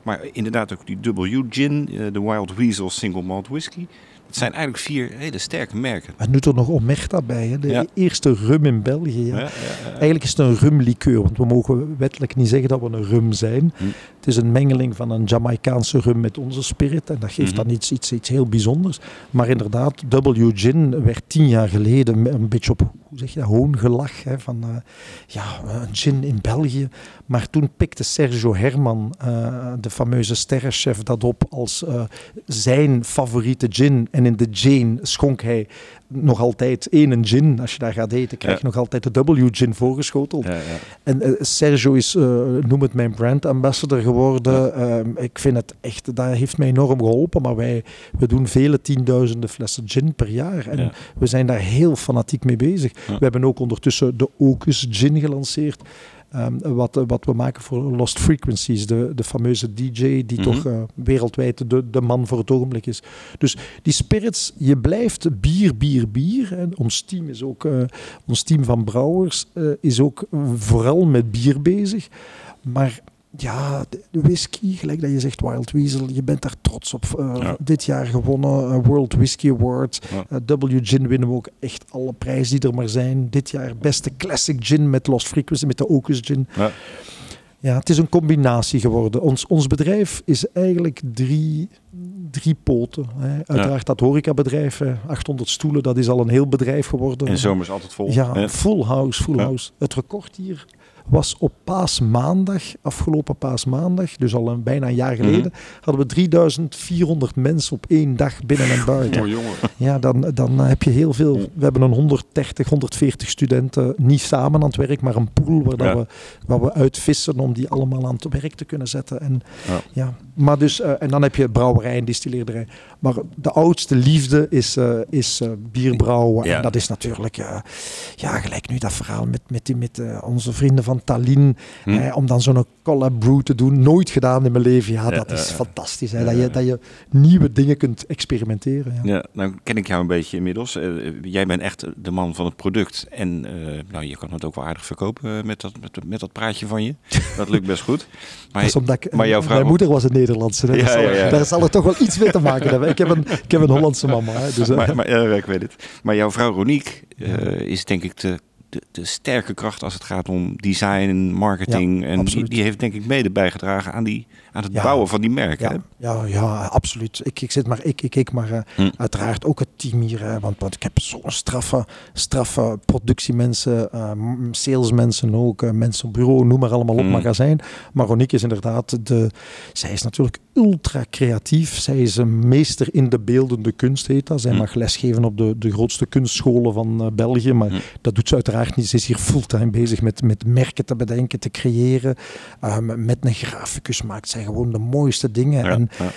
Maar inderdaad ook die W Gin, eh, de Wild Weasel Single Malt Whisky. Het zijn eigenlijk vier hele sterke merken. En nu er nog Omerta bij. Hè. De Ja. eerste rum in België. Ja. Eigenlijk is het een rumlikeur, want we mogen wettelijk niet zeggen dat we een rum zijn. Hm. Het is een mengeling van een Jamaicaanse rum met onze spirit en dat geeft Mhm. dan iets, iets, iets heel bijzonders. Maar inderdaad, W Gin werd tien jaar geleden een beetje op, hoe zeg je dat, hoongelach hè, van eh, ja, een gin in België. Maar toen pikte Sergio Herman, eh, de fameuze sterrenchef, dat op als eh, zijn favoriete gin. En in de Jane schonk hij nog altijd één gin. Als je daar gaat eten, krijg je Ja. nog altijd de W-gin voorgeschoteld. Ja, ja. En eh, Sergio is, eh, noem het mijn brand ambassador geworden. Ehm, ik vind het echt, dat heeft mij enorm geholpen. Maar wij we doen vele tienduizenden flessen gin per jaar. En we zijn daar heel fanatiek mee bezig. We hebben ook ondertussen de Ocus gin gelanceerd. Ehm, wat, eh, wat we maken voor Lost Frequencies, de, de fameuze DJ die Mhm. toch eh, wereldwijd de, de man voor het ogenblik is. Dus die spirits, je blijft bier, bier, bier. Ons team is ook, eh, ons team van brouwers is ook vooral met bier bezig. Maar ja, de whisky, gelijk dat je zegt Wild Weasel, je bent daar trots op. Eh, Ja. Dit jaar gewonnen, eh, World Whisky Award. Ja. Eh, W Gin winnen we ook echt alle prijzen die er maar zijn. Dit jaar beste classic gin met Lost Frequency, met de Ocus Gin. Ja. Ja, het is een combinatie geworden. Ons, ons bedrijf is eigenlijk drie, drie poten. Hè. Uiteraard dat horecabedrijf, eh, 800 stoelen, dat is al een heel bedrijf geworden. En zomers altijd vol. Ja, full house, full house. Het record hier was op paasmaandag, afgelopen paasmaandag, dus al een, bijna een jaar geleden, Mhm. hadden we 3400 mensen op één dag binnen en buiten. Jongen. Ja, dan, dan heb je heel veel. We hebben een 130, 140 studenten niet samen aan het werk, maar een pool waar, dat Ja. we, waar we uitvissen om die allemaal aan het werk te kunnen zetten. En, Ja. ja. maar dus, eh, en dan heb je brouwerij en distilleerderij. Maar de oudste liefde is, eh, is eh, bierbrouwen. Ja. En dat is natuurlijk, ja, gelijk nu dat verhaal met, met, die, met onze vrienden van Tallinn. Hm. eh, om dan zo'n collab brew te doen. Nooit gedaan in mijn leven. Ja, dat is ja, ja. fantastisch. Hè, dat, je, dat je nieuwe dingen kunt experimenteren. Ja. Nou ken ik jou een beetje inmiddels. Eh, jij bent echt de man van het product. En eh, nou, je kan het ook wel aardig verkopen eh, met dat, met, met dat praatje van je. Dat lukt best goed. Maar, Dat is omdat ik, maar jouw vrouw- Mijn moeder was een Nederlandse. hè. Ja, Daar zal- ja, ja. Daar zal het toch wel iets mee te maken hebben. Ik heb een, ik heb een Hollandse mama. Hè, dus, eh, maar, maar, ja, ik weet het. Maar jouw vrouw Roniek eh, is denk ik de, de, de sterke kracht als het gaat om design, marketing. Ja, en die, heeft denk ik mede bijgedragen aan, die, aan het Ja. bouwen van die merken. ja, ja, ja, absoluut. Ik, ik zit maar, ik, ik, ik maar eh, Hm. uiteraard ook het team hier. hè, want, want ik heb zo'n straffe, straffe productiemensen, eh, salesmensen ook, eh, mensen op bureau, noem maar allemaal op, Hm. magazijn. Maar Ronique is inderdaad, de, zij is natuurlijk ultra creatief. Zij is een meester in de beeldende kunst, heet dat. Zij Hm. mag lesgeven op de, de grootste kunstscholen van eh, België, maar dat doet ze uiteraard Ze is hier fulltime bezig met, met merken te bedenken, te creëren. Um, met een graficus maakt zij gewoon de mooiste dingen. Ja, en ja.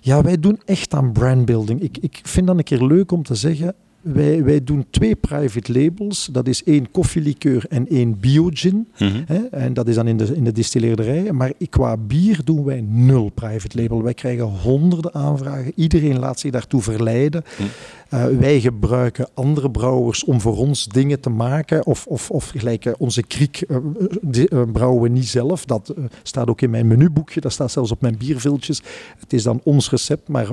ja, wij doen echt aan brandbuilding. Ik, ik vind dat een keer leuk om te zeggen. Wij, wij doen twee private labels. Dat is één koffielikeur en één biogin. Mhm. Hè? En dat is dan in de, in de distilleerderij. Maar qua bier doen wij nul private label. Wij krijgen honderden aanvragen. Iedereen laat zich daartoe verleiden. Hm. Uh, wij gebruiken andere brouwers om voor ons dingen te maken. Of, of, of gelijk uh, onze kriek uh, die, brouwen we niet zelf. Dat staat ook in mijn menuboekje. Dat staat zelfs op mijn bierviltjes. Het is dan ons recept. Maar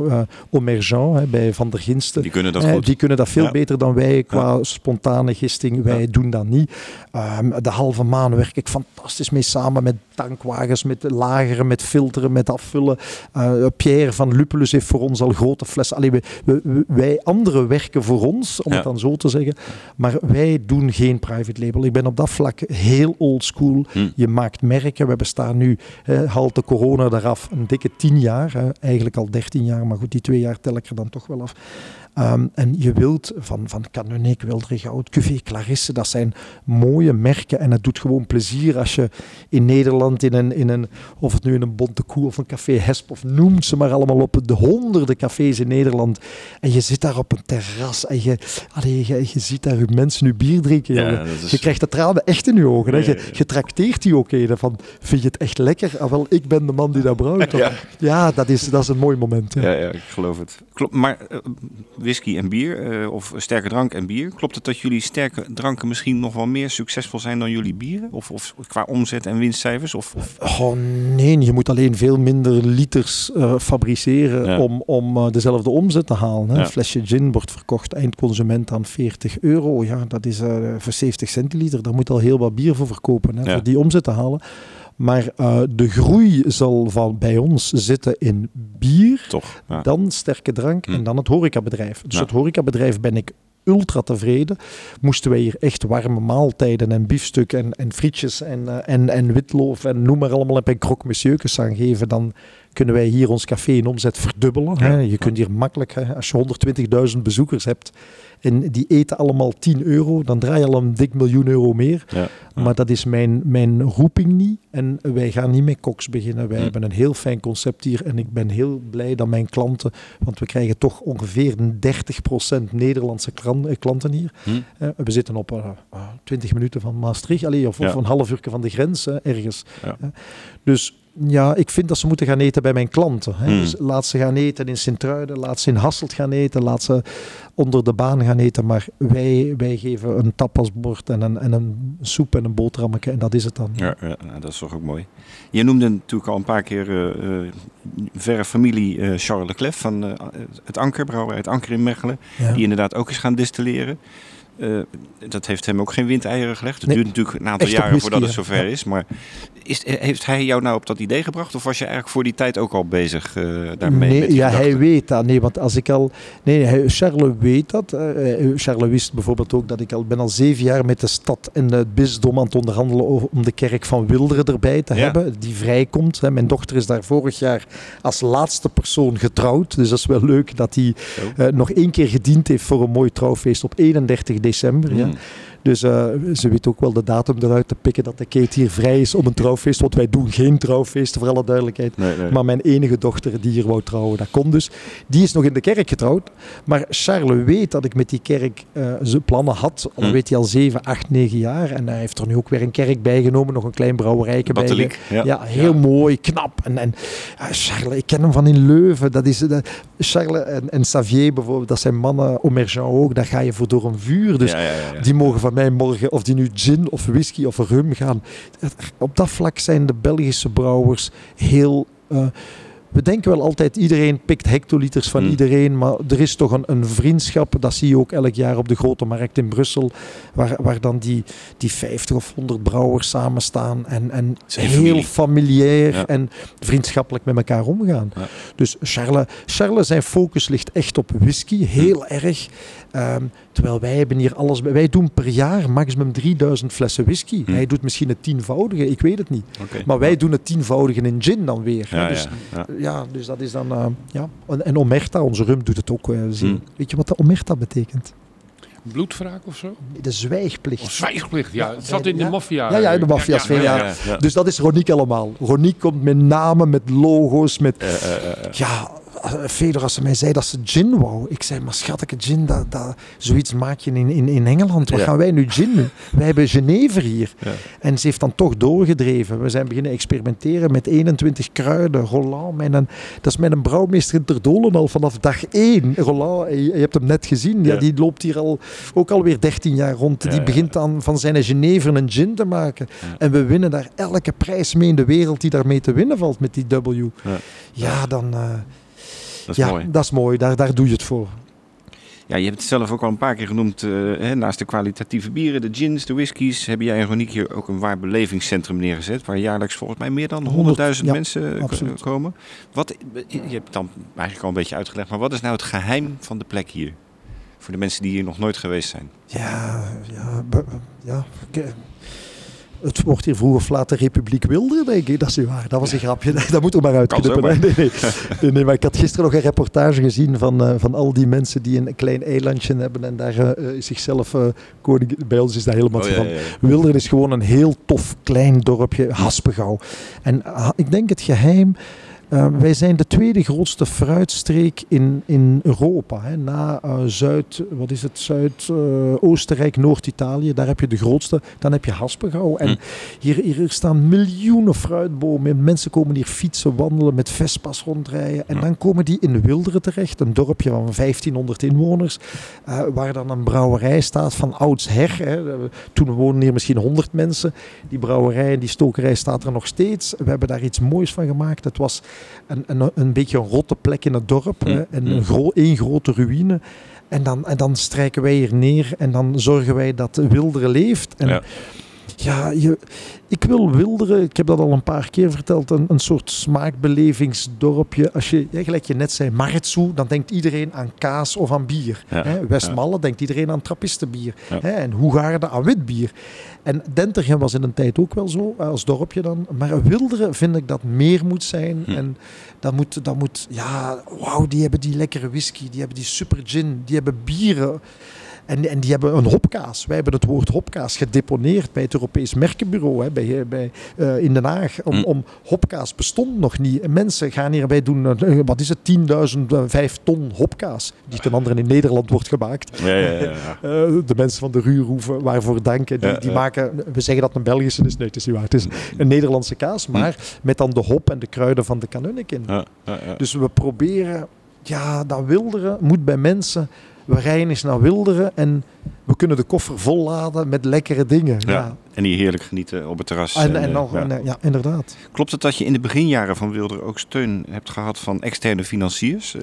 Omergent bij Van der Ginsten. Die kunnen dat goed. Die kunnen dat veel Ja. beter dan wij qua Ja. spontane gisting. Wij Ja. doen dat niet. Um, de halve maan werk ik fantastisch mee samen met tankwagens, met lageren, met filteren, met afvullen. Pierre van Lupulus heeft voor ons al grote flessen. Allee, wij anderen werken voor ons, om Ja. het dan zo te zeggen. Maar wij doen geen private label. Ik ben op dat vlak heel old school. Hm. Je maakt merken. We bestaan nu, hè, haalt de corona eraf, een dikke tien jaar. Hè, eigenlijk al dertien jaar, maar goed, die twee jaar tel ik er dan toch wel af. Um, en je wilt van, van Canonic, Wildregoud, Cuvée Clarisse, dat zijn mooie merken en het doet gewoon plezier als je in Nederland in een, in een of het nu in een Bonte Koe of een Café Hesp of noemt ze maar allemaal op de honderden cafés in Nederland en je zit daar op een terras en je, allee, je, je ziet daar mensen nu bier drinken. Ja, is- Je krijgt de tranen echt in je ogen. Hè? Je, je trakteert die ook een van, vind je het echt lekker? Ah, wel, ik ben de man die dat brouwt. Ja. ja dat, is, dat is een mooi moment. Ja. Ja, ja, ik geloof het. Klopt, maar eh, whisky en bier, eh, of sterke drank en bier, klopt het dat jullie sterke dranken misschien nog wel meer succesvol zijn dan jullie bieren? Of, of qua omzet en winstcijfers? Of, of... Oh nee, je moet alleen veel minder liters eh, fabriceren Ja. om, om eh, dezelfde omzet te halen. Hè. Ja. Een flesje gin wordt verkocht eindconsument aan 40 euro. Ja, dat is voor 70 centiliter. Daar moet al heel wat bier voor verkopen, hè, Ja. voor die omzet te halen. Maar eh, de groei zal van bij ons zitten in bier, Toch? Ja. dan sterke drank Hm. en dan het horecabedrijf. Dus Ja. het horecabedrijf ben ik ultra tevreden. Moesten wij hier echt warme maaltijden en biefstuk en, en frietjes en, eh, en, en witloof en noem maar allemaal en monsieurtjes aan geven, dan kunnen wij hier ons café in omzet verdubbelen. Ja. Hè. Je kunt hier makkelijk, hè, als je 120.000 bezoekers hebt en die eten allemaal 10 euro, dan draai je al een dik miljoen euro meer. Ja. Maar dat is mijn, mijn roeping niet. En wij gaan niet met koks beginnen. Wij Hm. hebben een heel fijn concept hier. En ik ben heel blij dat mijn klanten... Want we krijgen toch ongeveer een 30% Nederlandse eh, klanten hier. Hm. Eh, we zitten op eh, eh, 20 minuten van Maastricht. Allee, of, of Ja. een half uur van de grens ergens. Ja. Dus ja, ik vind dat ze moeten gaan eten bij mijn klanten. Hè. Hmm. Dus laat ze gaan eten in Sint-Truiden, laat ze in Hasselt gaan eten, laat ze onder de baan gaan eten. Maar wij, wij geven een tapasbord en een, en een soep en een boterhammetje en dat is het dan. Ja, ja, nou, dat is toch ook mooi. Je noemde natuurlijk al een paar keer eh, verre familie eh, Charles Leclerc van het Anker, brouwerij het Anker in Mechelen. Ja. Die inderdaad ook is gaan distilleren. Eh, dat heeft hem ook geen windeieren gelegd. Het Nee. duurt natuurlijk een aantal jaren voordat het zover Ja. is. Maar is, heeft hij jou nou op dat idee gebracht? Of was je eigenlijk voor die tijd ook al bezig eh, daarmee? Nee, ja, hij weet dat. Nee, want als ik al. Nee, hij, Charles weet dat. Eh, eh, Charles wist bijvoorbeeld ook dat ik al ben al zeven jaar met de stad en het bisdom aan het onderhandelen over, om de kerk van Wilderen erbij te Ja. hebben, die vrijkomt. Hè. Mijn dochter is daar vorig jaar als laatste persoon getrouwd. Dus dat is wel leuk dat hij eh, nog één keer gediend heeft voor een mooi trouwfeest op 31 december. Ja. Hmm. Dus eh, ze weet ook wel de datum eruit te pikken dat de Kate hier vrij is om een trouwfeest. Want wij doen geen trouwfeesten, voor alle duidelijkheid. Nee, nee. Maar mijn enige dochter die hier wou trouwen, dat kon dus. Die is nog in de kerk getrouwd. Maar Charles weet dat ik met die kerk eh, zijn plannen had. Al Hm. weet hij al 7, 8, 9 jaar. En hij heeft er nu ook weer een kerk bijgenomen. Nog een klein brouwerijke bij. Ja. Ja, heel mooi, knap. En, en Charles, ik ken hem van in Leuven. Dat is, Charles en, en Xavier bijvoorbeeld, dat zijn mannen, Omergent ook. Daar ga je voor door een vuur. Dus ja. die mogen van mij morgen, of die nu gin of whisky of rum gaan. Op dat vlak zijn de Belgische brouwers heel. eh, we denken wel altijd, iedereen pikt hectoliters van Hmm. iedereen, maar er is toch een, een vriendschap, dat zie je ook elk jaar op de grote markt in Brussel, waar, waar dan die, die 50 of 100 brouwers samen staan en, en heel familie. familiair Ja. en vriendschappelijk met elkaar omgaan. Ja. Dus Charles, Charles, zijn focus ligt echt op whisky, heel erg. Ehm, terwijl wij hebben hier alles, wij doen per jaar maximum 3000 flessen whisky. Hm. Hij doet misschien het tienvoudige, ik weet het niet. Maar wij doen het tienvoudige in gin dan weer. Ja, dus, ja, ja. ja, dus dat is dan, eh, ja. En, en Omerta, onze rum, doet het ook. eh, zeer. Hm. Weet je wat de Omerta betekent? bloedwraak of zo? De zwijgplicht. Of zwijgplicht, ja. Het zat in de maffia. Ja, ja, in de maffiasfeer, ja. ja, ja. Dus dat is Roniek allemaal. Roniek komt met namen, met logo's, met... Ja, eh, Fedor, als ze mij zei dat ze gin wou. Ik zei, maar schattige gin, dat, dat, zoiets maak je in, in, in Engeland. Wat Ja. gaan wij nu gin doen? Wij hebben Genever hier. Ja. En ze heeft dan toch doorgedreven. We zijn beginnen experimenteren met 21 kruiden. Roland, mijn, dat is mijn brouwmeester in Terdolen al vanaf dag 1. Roland, je, je hebt hem net gezien. Ja. Ja. die loopt hier al ook alweer 13 jaar rond. Die begint dan van zijn Genever een gin te maken. En we winnen daar elke prijs mee in de wereld die daarmee te winnen valt met die W. Ja. Ja, dan... eh, Dat is ja, mooi. dat is mooi. Daar, daar doe je het voor. Ja, je hebt het zelf ook al een paar keer genoemd. eh, hè, naast de kwalitatieve bieren, de gins, de whiskies, heb jij en Roniek hier ook een waar belevingscentrum neergezet. Waar jaarlijks volgens mij meer dan 100.000 Honderd, ja, mensen eh, absoluut. komen. Wat, je hebt het dan eigenlijk al een beetje uitgelegd, maar wat is nou het geheim van de plek hier? Voor de mensen die hier nog nooit geweest zijn. Ja, ja, ja. Het wordt hier vroeg of laat de Republiek Wilde, denk ik. Dat is niet waar. Dat was een grapje. Dat moet er maar uitknippen. Nee, nee, nee. nee, maar ik had gisteren nog een reportage gezien van, eh, van al die mensen die een klein eilandje hebben en daar eh, eh, zichzelf koning... Bij ons is dat helemaal Oh, ja, van. ja, ja. Wilderen is gewoon een heel tof klein dorpje, Haspengouw. En ah, ik denk het geheim. Eh, wij zijn de tweede grootste fruitstreek in, in Europa. Hè. Na eh, Zuid, wat is het? Zuid-Oostenrijk, Noord-Italië. Daar heb je de grootste. Dan heb je Haspengouw. En Hm. hier, hier staan miljoenen fruitbomen. En mensen komen hier fietsen, wandelen, met Vespa's rondrijden. En Ja. dan komen die in Wilderen terecht. Een dorpje van 1500 inwoners. eh, waar dan een brouwerij staat van oudsher. Hè. Toen woonden hier misschien 100 mensen. Die brouwerij en die stokerij staat er nog steeds. We hebben daar iets moois van gemaakt. Het was een, een, een beetje een rotte plek in het dorp. Hè. En een gro één grote ruïne. En dan, en dan strijken wij hier neer en dan zorgen wij dat Wilderen leeft. En Ja. Ja, je, ik wil Wilderen, ik heb dat al een paar keer verteld, een, een soort smaakbelevingsdorpje. Als je, ja, gelijk je net zei, Martsoe, dan denkt iedereen aan kaas of aan bier. Ja, Hè? Westmalle denkt iedereen aan trappistenbier. Hè? En Hoegaarden aan wit bier. En Dentergem was in een tijd ook wel zo, eh, als dorpje dan. Maar Wilderen vind ik dat meer moet zijn. Hm. En dat moet, dat moet, ja, wauw, die hebben die lekkere whisky, die hebben die super gin, die hebben bieren. En, en die hebben een hopkaas. Wij hebben het woord hopkaas gedeponeerd bij het Europees Merkenbureau hè, bij, bij, eh, in Den Haag. Om, Hm. om hopkaas bestond nog niet. En mensen gaan hier, wij doen, eh, wat is het, 10.000, eh, vijf ton hopkaas. Die ten andere in Nederland wordt gemaakt. Ja, ja, ja, ja. Eh, de mensen van de Ruurhoeven, waarvoor danken. Die, die maken, we zeggen dat een Belgische is. Nee, het is niet waar. Het is een Nederlandse kaas, maar met dan de hop en de kruiden van de Kanunnik in. Ja, ja, ja. Dus we proberen, ja, dat wilderen moet bij mensen. We rijden eens naar Wilderen en we kunnen de koffer volladen met lekkere dingen. Ja. Ja. En hier heerlijk genieten op het terras. En, En, en eh, nog, ja. en, eh, ja, inderdaad. Klopt het dat je in de beginjaren van Wilder ook steun hebt gehad van externe financiers?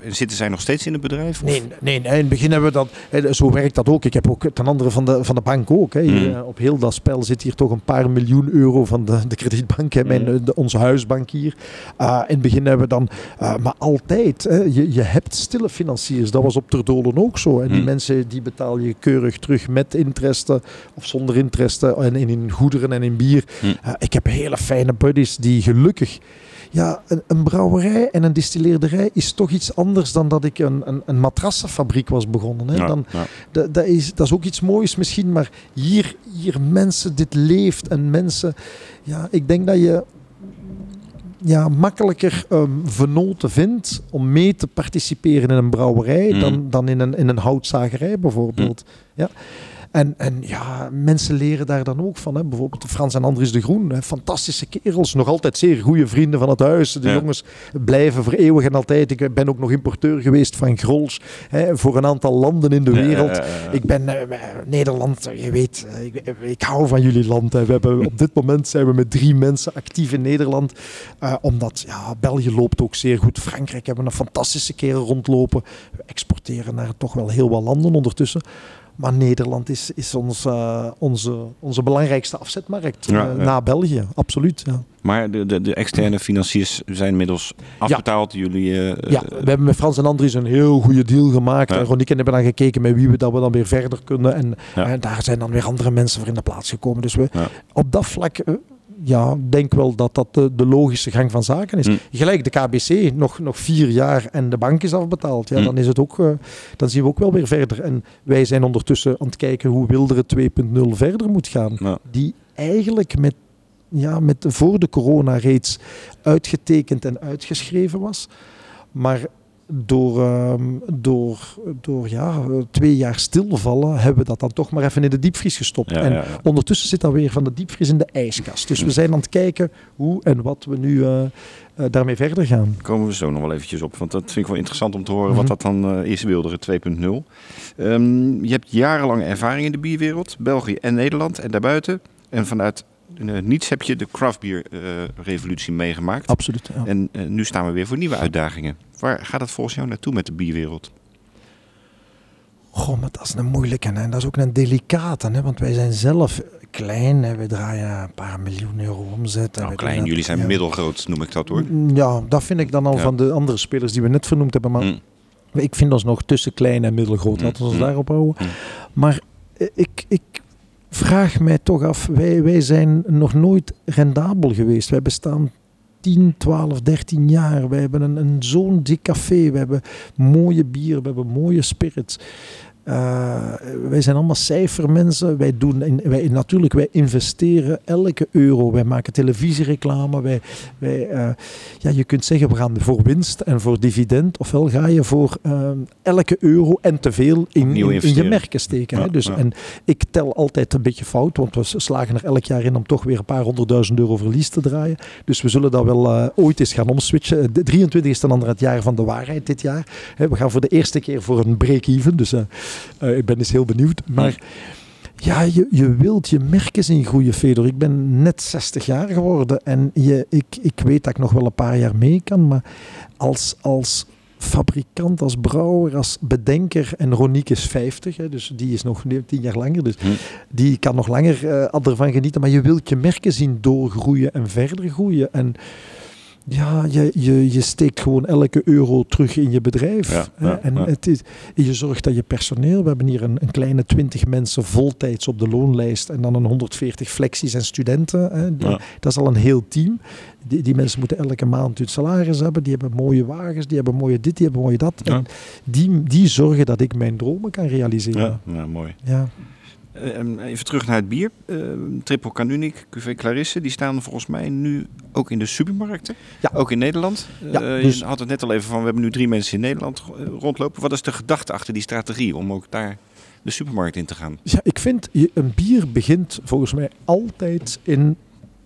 En zitten zij nog steeds in het bedrijf? Nee, nee, nee, in het begin hebben we dat. Zo werkt dat ook. Ik heb ook ten andere van de, van de bank ook. Hè. Mm. op heel dat spel zit hier toch een paar miljoen euro van de, de kredietbank. Hè, mijn, Mm. de, onze huisbank hier. Ah, in het begin hebben we dan. ah, maar altijd, hè, je, je hebt stille financiers. Dat was op Terdolen ook zo. En die Mm. mensen die betaal je keurig terug met interesten of zonder interesten. En in, goederen en in bier. Ah, ik heb hele fijne buddies die gelukkig. Ja, een, een brouwerij en een distilleerderij is toch iets anders dan dat ik een, een, een matrassenfabriek was begonnen. Hè. Ja, Dan, ja. dat, dat, is, dat is ook iets moois misschien, maar hier, hier mensen, dit leeft en mensen... Ja, ik denk dat je ja, makkelijker ehm venoten vindt om mee te participeren in een brouwerij Mm. dan, dan in, een, in een houtzagerij bijvoorbeeld. Ja. En, en ja, mensen leren daar dan ook van. Hè. Bijvoorbeeld Frans en Andries de Groen. Hè. Fantastische kerels. Nog altijd zeer goede vrienden van het huis. De Ja. jongens blijven voor eeuwig en altijd. Ik ben ook nog importeur geweest van Grols. Hè, voor een aantal landen in de wereld. ja, ja, ja. Ik ben eh, Nederland, je weet, eh, ik, ik hou van jullie land. Hè. We hebben, op dit moment zijn we met drie mensen actief in Nederland. Eh, omdat ja, België loopt ook zeer goed. Frankrijk hebben we een fantastische kerel rondlopen. We exporteren naar toch wel heel wat landen ondertussen. Maar Nederland is, is ons, eh, onze, onze belangrijkste afzetmarkt Ja, eh, ja. na België. Absoluut. Ja. Maar de, de, de externe financiers zijn inmiddels afbetaald. Jullie, eh, Ja, we hebben met Frans en Andries een heel goede deal gemaakt. Ja. En Roniek en hebben dan gekeken met wie we dat we dan weer verder kunnen. En, Ja. en daar zijn dan weer andere mensen voor in de plaats gekomen. Dus we, Ja. op dat vlak, ja, denk wel dat dat de, de logische gang van zaken is. Mm. Gelijk de KBC, nog, nog vier jaar en de bank is afbetaald. Ja, Mm. dan, is het ook, eh, dan zien we ook wel weer verder. En wij zijn ondertussen aan het kijken hoe Wilderen 2.0 verder moet gaan. Ja. Die eigenlijk met, ja, met voor de corona reeds uitgetekend en uitgeschreven was. Maar door, ehm, door, door ja, twee jaar stilvallen hebben we dat dan toch maar even in de diepvries gestopt. Ja, en ja, ja. ondertussen zit dat weer van de diepvries in de ijskast. Dus we zijn aan het kijken hoe en wat we nu eh, eh, daarmee verder gaan. komen we zo nog wel eventjes op. Want dat vind ik wel interessant om te horen Mhm. wat dat dan eh, is, Wilderen 2.0. Ehm, je hebt jarenlange ervaring in de bierwereld, België en Nederland en daarbuiten. En vanuit niets heb je de craftbeer-revolutie meegemaakt. Absoluut. Ja. En eh, nu staan we weer voor nieuwe uitdagingen. Waar gaat het volgens jou naartoe met de bierwereld? Goh, maar dat is een moeilijke hè. dat is ook een delicate. Hè? Want wij zijn zelf klein, hè. we draaien een paar miljoen euro omzet. Nou, klein, jullie zijn ja. middelgroot, noem ik dat hoor. Ja, dat vind ik dan al Ja. van de andere spelers die we net vernoemd hebben. Maar Mm. ik vind ons nog tussen klein en middelgroot. Laten we ons Mm. daarop houden. Mm. Maar eh, ik, ik vraag mij toch af, wij, wij zijn nog nooit rendabel geweest. Wij bestaan 10, 12, 13 jaar. Wij hebben een, een zo'n dik café. We hebben mooie bier, we hebben mooie spirits. Eh, wij zijn allemaal cijfermensen. Wij doen in, wij, natuurlijk, wij investeren elke euro. Wij maken televisiereclame. Wij, wij, eh, ja, je kunt zeggen, we gaan voor winst en voor dividend. Ofwel ga je voor eh, elke euro en te veel in, in, in je merken steken. Ja, hè. Dus, ja. En ik tel altijd een beetje fout, want we slagen er elk jaar in om toch weer een paar honderdduizend euro verlies te draaien. Dus we zullen dat wel ooit eens gaan omswitchen. De 23 is dan het jaar van de waarheid dit jaar. Hè, we gaan voor de eerste keer voor een break-even. Dus eh, ik ben eens heel benieuwd. Maar ja, je, je wilt je merken zien groeien, Fedor. Ik ben net 60 jaar geworden en je, ik, ik weet dat ik nog wel een paar jaar mee kan. Maar als, als fabrikant, als brouwer, als bedenker, en Roniek is 50, hè, dus die is nog 10 jaar langer. Dus Hm. die kan nog langer eh, ervan genieten. Maar je wilt je merken zien doorgroeien en verder groeien. En ja, je, je, je steekt gewoon elke euro terug in je bedrijf. Ja, hè. ja, en ja. Het is, je zorgt dat je personeel, we hebben hier een, een kleine 20 mensen voltijds op de loonlijst en dan een 140 flexies en studenten. Hè. Dat, is al een heel team. Die, die mensen moeten elke maand hun salaris hebben. Die hebben mooie wagens, die hebben mooie dit, die hebben mooie dat. En die, die zorgen dat ik mijn dromen kan realiseren. Ja, mooi. ja. Eh, en even terug naar het bier. Eh, Triple Canunic, Cuvée Clarisse, die staan volgens mij nu ook in de supermarkten. Ja. Ook in Nederland. Ja, Eh, dus- Je had het net al even van, we hebben nu drie mensen in Nederland eh, rondlopen. Wat is de gedachte achter die strategie om ook daar de supermarkt in te gaan? Ja, ik vind, een bier begint volgens mij altijd in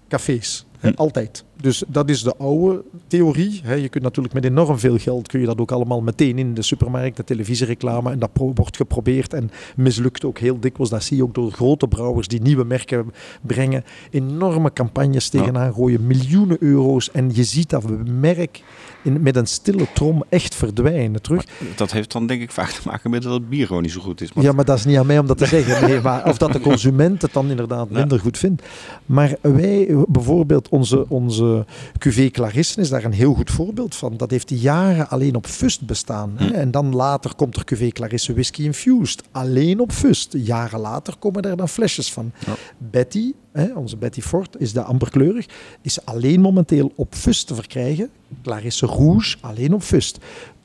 cafés. Hm. Altijd. Dus dat is de oude theorie. Je kunt natuurlijk met enorm veel geld kun je dat ook allemaal meteen in de supermarkt, de televisiereclame. En dat wordt geprobeerd en mislukt ook heel dikwijls. Dat zie je ook door grote brouwers die nieuwe merken brengen. Enorme campagnes tegenaan gooien, miljoenen euro's. En je ziet dat merk in, met een stille trom echt verdwijnen terug. Dat heeft dan denk ik vaak te maken met dat het bier gewoon niet zo goed is. Ja, maar dat is niet aan mij om dat te zeggen. Nee, maar of dat de consument het dan inderdaad minder goed vindt. Maar wij, bijvoorbeeld onze, onze cuvée Clarisse is daar een heel goed voorbeeld van. Dat heeft jaren alleen op Fust bestaan. Hè? Hm. En dan later komt er cuvée Clarisse Whisky Infused. Alleen op Fust. Jaren later komen er dan flesjes van. Ja. Betty, onze Betty Fort, is de amberkleurig. Is alleen momenteel op Fust te verkrijgen. Clarisse Rouge, alleen op Fust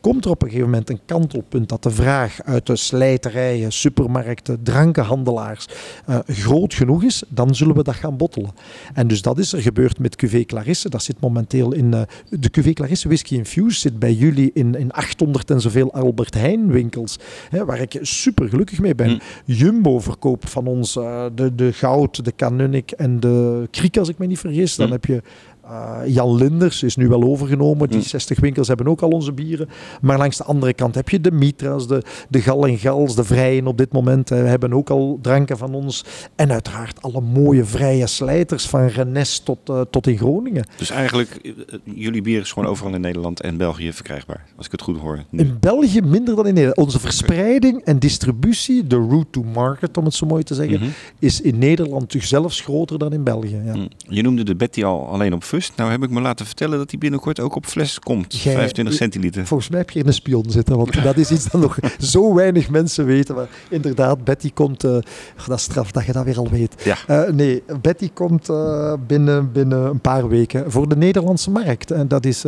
komt er op een gegeven moment een kantelpunt dat de vraag uit de slijterijen, supermarkten, drankenhandelaars eh, groot genoeg is, dan zullen we dat gaan bottelen. En dus dat is er gebeurd met Cuvée Clarisse. Dat zit momenteel in eh, de Cuvée Clarisse Whisky Infused zit bij jullie in, in 800 en zoveel Albert Heijn winkels, hè, waar ik super gelukkig mee ben. Mm. Jumbo verkoopt van ons eh, de, de Goud, de Canunic en de Kriek, als ik me niet vergis. Dan Mm. heb je eh, Jan Linders is nu wel overgenomen. Die Mm. 60 winkels hebben ook al onze bieren. Maar langs de andere kant heb je de Mitra's, de, de Gal en Gals, de Vrijen op dit moment. hebben ook al dranken van ons. En uiteraard alle mooie vrije slijters van Rennes tot, eh, tot in Groningen. Dus eigenlijk, eh, jullie bier is gewoon overal in Nederland en België verkrijgbaar. Als ik het goed hoor. nu. In België minder dan in Nederland. Onze verspreiding en distributie, de route to market om het zo mooi te zeggen, Mhm. is in Nederland zelfs groter dan in België. Ja. Mm. Je noemde de Betty al alleen op Fust. Nou heb ik me laten vertellen dat die binnenkort ook op fles komt. Jij- 25 centiliter. Volgens mij heb je hier een spion zitten, want dat is iets dat nog zo weinig mensen weten. Maar inderdaad, Betty komt, eh, dat is straf dat je dat weer al weet. Ja. Eh, nee, Betty komt eh, binnen, binnen een paar weken voor de Nederlandse markt. En dat, is,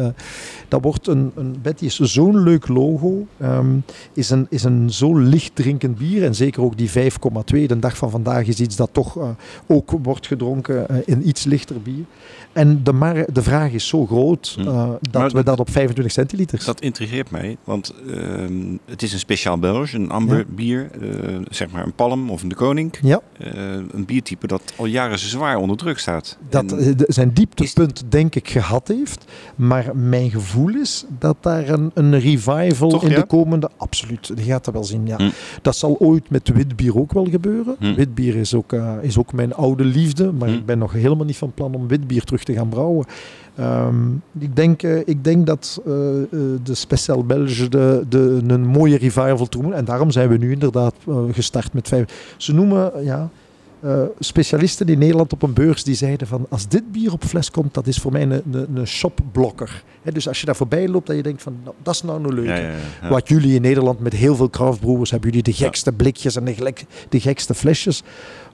dat wordt een, een, Betty is zo'n leuk logo, ehm, is een, is een zo licht drinkend bier. En zeker ook die 5,2, de dag van vandaag, is iets dat toch ook wordt gedronken in iets lichter bier. En de, mar- de vraag is zo groot Hm. eh, dat Maar we dat- dat op 25 centiliters... Dat intrigeert mij, want ehm, het is een speciaal Belge, een amber Ja. bier, eh, zeg maar een palm of een de koning. Ja, Eh, een biertype dat al jaren zwaar onder druk staat. dat En- zijn dieptepunt denk ik gehad heeft. Maar mijn gevoel is dat daar een, een revival Toch, in ja? de komende... Absoluut, je gaat dat wel zien, ja. Hm. Dat zal ooit met witbier ook wel gebeuren. Hm. Witbier is ook, is ook mijn oude liefde. Maar ik ben nog helemaal niet van plan om witbier terug te gaan brouwen. Ehm, ik, denk, eh, ik denk dat eh, eh, de Special Belge de, de, een mooie revival toe moet. En daarom zijn we nu inderdaad gestart met vijf. Ze noemen... ja, specialisten in Nederland op een beurs die zeiden van als dit bier op fles komt, dat is voor mij een, een, een shopblokker. Dus als je daar voorbij loopt, dat je denkt van nou, dat is nou een leuke. ja, ja, ja, ja. Wat jullie in Nederland met heel veel craftbrewers hebben jullie de gekste blikjes en de, de gekste flesjes.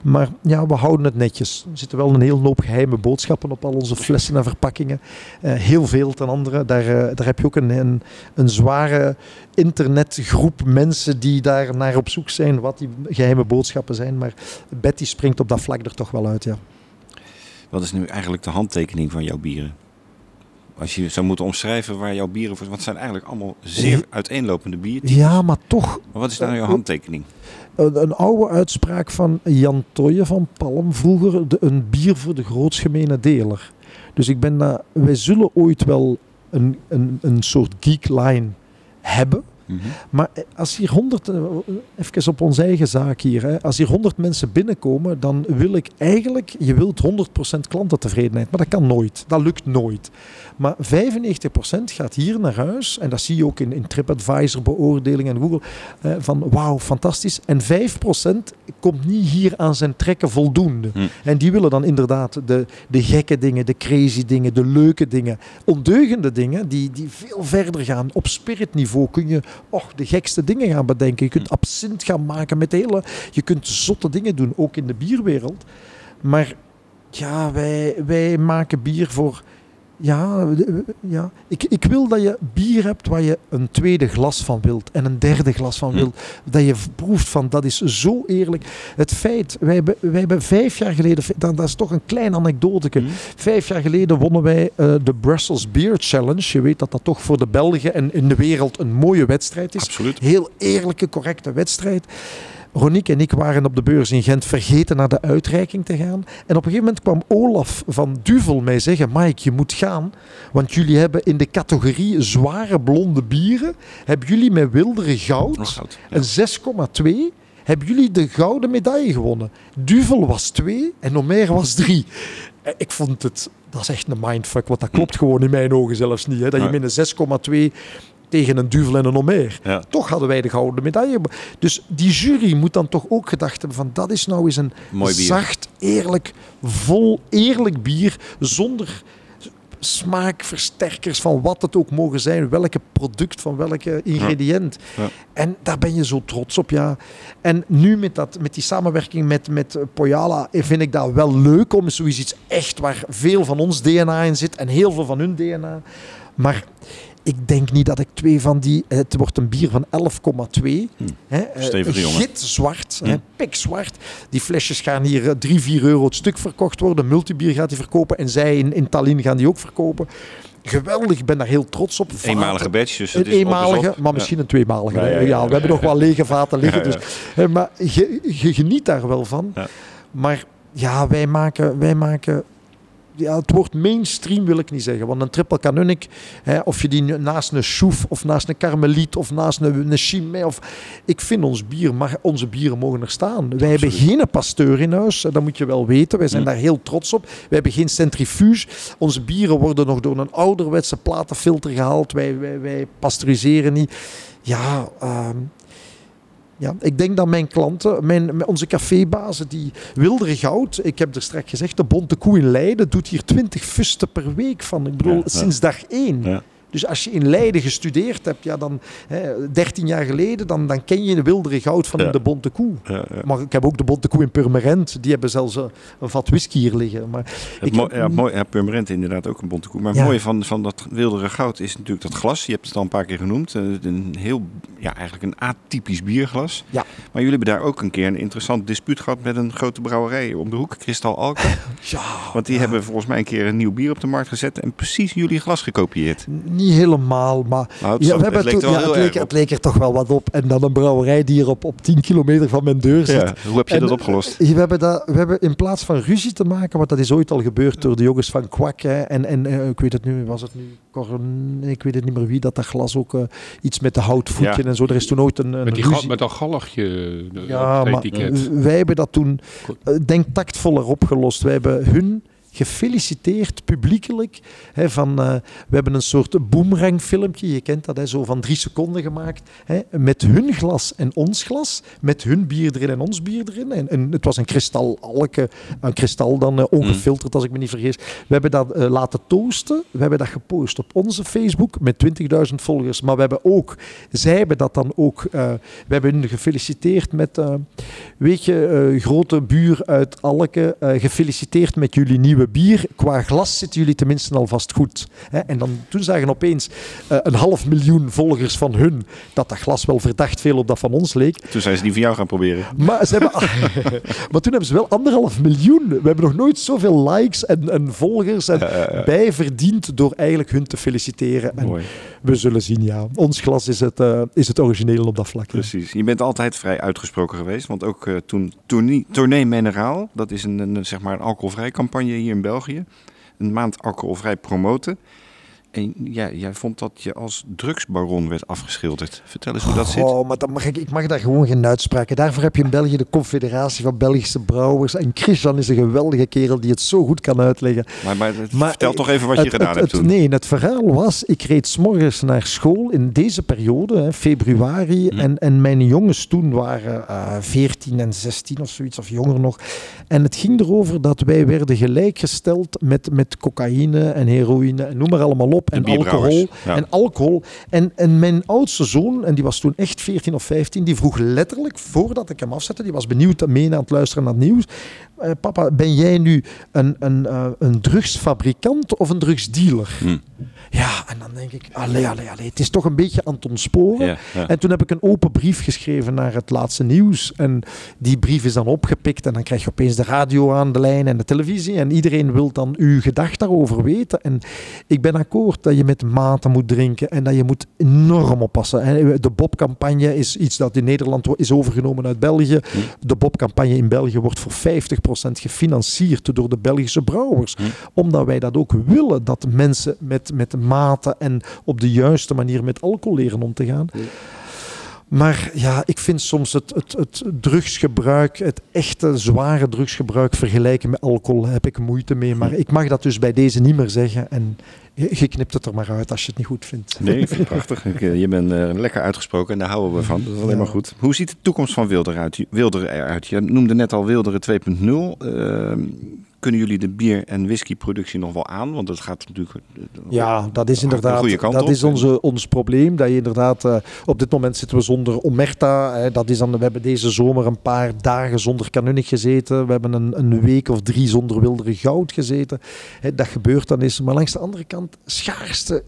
Maar ja, we houden het netjes. Er zitten wel een heel hoop geheime boodschappen op al onze flessen en verpakkingen. Eh, heel veel ten andere. Daar, eh, daar heb je ook een, een, een zware internetgroep mensen die daar naar op zoek zijn wat die geheime boodschappen zijn. Maar Betty springt op dat vlak er toch wel uit, ja. Wat is nu eigenlijk de handtekening van jouw bieren? Als je zou moeten omschrijven waar jouw bieren voor... Want het zijn eigenlijk allemaal zeer uiteenlopende biertypes. Ja, maar toch Maar wat is nou jouw Eh, handtekening? Een, een oude uitspraak van Jan Toye van Palm vroeger, de, een bier voor de grootgemene deler. Dus ik ben, dat- wij zullen ooit wel een, een, een soort geek line hebben. Mhm. Maar als hier honderd, eh, even op onze eigen zaak hier, hè, als hier honderd mensen binnenkomen, dan wil ik eigenlijk, je wilt 100% klantentevredenheid, maar dat kan nooit. Dat lukt nooit. Maar 95% gaat hier naar huis, en dat zie je ook in, in TripAdvisor beoordelingen en Google, eh, van wauw, fantastisch. En 5% komt niet hier aan zijn trekken voldoende. Hm. En die willen dan inderdaad de, de gekke dingen, de crazy dingen, de leuke dingen, ondeugende dingen, die, die veel verder gaan. Op spiritniveau kun je och, de gekste dingen gaan bedenken. Je kunt absint gaan maken met hele... Je kunt zotte dingen doen, ook in de bierwereld. Maar ja, wij, wij maken bier voor... Ja, ja. Ik, ik wil dat je bier hebt waar je een tweede glas van wilt en een derde glas van Hm. wilt. Dat je proeft van, dat is zo eerlijk. Het feit, wij hebben, wij hebben vijf jaar geleden, dat, dat is toch een klein anekdote. Hm. Vijf jaar geleden wonnen wij eh, de Brussels Beer Challenge. Je weet dat dat toch voor de Belgen en in de wereld een mooie wedstrijd is. Absoluut. Heel eerlijke, correcte wedstrijd. Roniek en ik waren op de beurs in Gent vergeten naar de uitreiking te gaan. En op een gegeven moment kwam Olaf van Duvel mij zeggen: Mike, je moet gaan. Want jullie hebben in de categorie zware blonde bieren. Hebben jullie met wildere goud een 6,2 hebben jullie de gouden medaille gewonnen. Duvel was 2 en Omer was 3. Ik vond het, dat is echt een mindfuck, want dat klopt gewoon in mijn ogen zelfs niet. Hè, dat je met een 6,2 tegen een Duvel en een Omer. Ja. Toch hadden wij de gouden medaille. Dus die jury moet dan toch ook gedacht hebben van dat is nou eens een Mooi bier. zacht, eerlijk, vol, eerlijk bier zonder smaakversterkers van wat het ook mogen zijn, welke product van welke ingrediënt. Ja. En daar ben je zo trots op, ja. En nu met, dat, met die samenwerking met, met Poyala vind ik dat wel leuk om zoiets echt waar veel van ons DNA in zit en heel veel van hun DNA. Maar ik denk niet dat ik twee van die... eh, Het wordt een bier van 11,2. hè, eh, Stevige jongen. Gitzwart, Hm. hè, pikzwart. Die flesjes gaan hier eh, 3, 4 euro het stuk verkocht worden. Multibier gaat die verkopen. En zij in, in Tallinn gaan die ook verkopen. Geweldig, ik ben daar heel trots op. Vaten- Eenmalige badge, dus een op eenmalige, maar misschien een tweemalige. Ja, Ja, ja, ja, we hebben nog wel lege vaten liggen. Dus, eh, maar je, je geniet daar wel van. Maar ja, wij maken, wij maken ja, het woord mainstream wil ik niet zeggen. Want een triple canonic, hè, of je die naast een Chouf of naast een Karmeliet of naast een, een Chimay. Of, ik vind ons bier, mag, onze bieren mogen er staan. Wij hebben geen pasteur in huis, dat moet je wel weten. Wij zijn Mm. daar heel trots op. Wij hebben geen centrifuge. Onze bieren worden nog door een ouderwetse platenfilter gehaald. Wij, wij, wij pasteuriseren niet. Ja, ehm, Ja, ik denk dat mijn klanten, mijn, onze cafébazen, die wildere goud, ik heb er straks gezegd, de Bonte Koe in Leiden doet hier 20 fusten per week van. Ik bedoel, Ja, ja. sinds dag één. Ja. Dus als je in Leiden gestudeerd hebt, ja, dan hè, 13 jaar geleden, dan, dan ken je de wildere goud van Ja. de Bonte Koe. Ja. Maar ik heb ook de Bonte Koe in Purmerend. Die hebben zelfs een, een vat whisky hier liggen. Maar Het ik, mo- ja, mooi, ja, Purmerend inderdaad ook een bonte koe. Maar het mooie van, van dat wildere goud is natuurlijk dat glas. Je hebt het al een paar keer genoemd. Eh, Een heel, ja, eigenlijk een atypisch bierglas. Ja. Maar jullie hebben daar ook een keer een interessant dispuut gehad met een grote brouwerij om de hoek, Kristal Alken. ja, Want die hebben volgens mij een keer een nieuw bier op de markt gezet en precies jullie glas gekopieerd. Niet helemaal, maar Nou, het, ja, we hebben het leek er toen- wel ja, heel het, erg leek, op. het leek er toch wel wat op. En dan een brouwerij die hier op, op 10 kilometer van mijn deur zit. Ja, hoe heb je En, dat opgelost? eh, We hebben, dat, we hebben in plaats van ruzie te maken, want dat is ooit al gebeurd door de jongens van Kwak. Hè, en en eh, ik weet het nu, was het nu Corn, ik weet het niet meer wie, dat dat glas ook eh, iets met de houtvoetje Ja. en zo. Er is toen ooit een, een Met, die ga- ruzie. met dat galgje de, Ja, maar etiket. wij hebben dat toen, denk tactvoller opgelost. Wij hebben hun gefeliciteerd publiekelijk. Hè, van, eh, we hebben een soort boomerang filmpje, je kent dat, hè, zo van drie seconden gemaakt. Hè, met hun glas en ons glas, met hun bier erin en ons bier erin. En, het was een kristal, alke, een kristal dan eh, ongefilterd als ik me niet vergis. We hebben dat eh, laten toasten, we hebben dat gepost op onze Facebook met 20.000 volgers. Maar we hebben ook, zij hebben dat dan ook, we hebben hun gefeliciteerd met, weet je, grote buur uit Alke, gefeliciteerd met jullie nieuwe bier. Qua glas zitten jullie tenminste alvast goed. En dan, toen zagen opeens eh, een half miljoen volgers van hun dat dat glas wel verdacht veel op dat van ons leek. Toen zijn ze die van jou gaan proberen. Maar, ze hebben, maar toen hebben ze wel anderhalf miljoen. We hebben nog nooit zoveel likes en, en volgers en bijverdiend door eigenlijk hun te feliciteren. En Mooi, we zullen zien, ja. Ons glas is het, eh, is het origineel op dat vlak. precies. Je bent altijd vrij uitgesproken geweest, want ook eh, toen Tournee, Tournee Mineraal, dat is een, een, zeg maar een alcoholvrij campagne hier in België, een maand alcoholvrij promoten. En ja, jij vond dat je als drugsbaron werd afgeschilderd. Vertel eens hoe dat zit. Oh, maar dan mag ik, ik mag daar gewoon geen uitspraken. Daarvoor heb je in België de Confederatie van Belgische Brouwers. En Christian is een geweldige kerel die het zo goed kan uitleggen. Maar, maar, vertel toch even wat Het- je gedaan het- hebt het- toen. Nee, het verhaal was, ik reed s'morgens naar school in deze periode, hè, februari. Hm. En, en mijn jongens toen waren eh 14 en 16 of zoiets, of jonger nog. En het ging erover dat wij werden gelijkgesteld met, met cocaïne en heroïne en noem maar allemaal op. En alcohol. ja. En alcohol. En, en mijn oudste zoon, en die was toen echt 14 of 15, die vroeg letterlijk, voordat ik hem afzette, die was benieuwd mee aan het luisteren naar het nieuws. eh, papa, ben jij nu een, een, eh, een drugsfabrikant of een drugsdealer? Hm. Ja, en dan denk ik, allee, allee, allee, het is toch een beetje aan het ontsporen. Ja, ja. En toen heb ik een open brief geschreven naar het laatste nieuws. En die brief is dan opgepikt en dan krijg je opeens de radio aan de lijn en de televisie. En iedereen wil dan uw gedacht daarover weten. En ik ben akkoord dat je met mate moet drinken en dat je moet enorm oppassen. En De Bob-campagne is iets dat in Nederland is overgenomen uit België. De Bob-campagne in België wordt voor 50% gefinancierd door de Belgische brouwers. Omdat wij dat ook willen, dat mensen met, met mate en op de juiste manier met alcohol leren om te gaan. Maar ja, ik vind soms het, het, het drugsgebruik, het echte zware drugsgebruik vergelijken met alcohol, heb ik moeite mee. Maar ik mag dat dus bij deze niet meer zeggen. En je knipt het er maar uit als je het niet goed vindt. Nee, ik vind het prachtig. Eh, Je bent eh, lekker uitgesproken en daar houden we van. Dat is alleen Ja. maar goed. Hoe ziet de toekomst van Wilder uit? Wilder eruit? Je noemde net al Wilderen 2.0. Ehm, kunnen jullie de bier- en whiskyproductie nog wel aan? Want dat gaat natuurlijk eh, Ja, dat is de inderdaad goede kant dat op. is onze, ons probleem. Dat je inderdaad, op dit moment zitten we zonder Omerta. hè, dat is dan, we hebben deze zomer een paar dagen zonder Canunnig gezeten. We hebben een, een week of drie zonder Wildere Goud gezeten. Hè, dat gebeurt dan eens. Maar langs de andere kant, schaarste.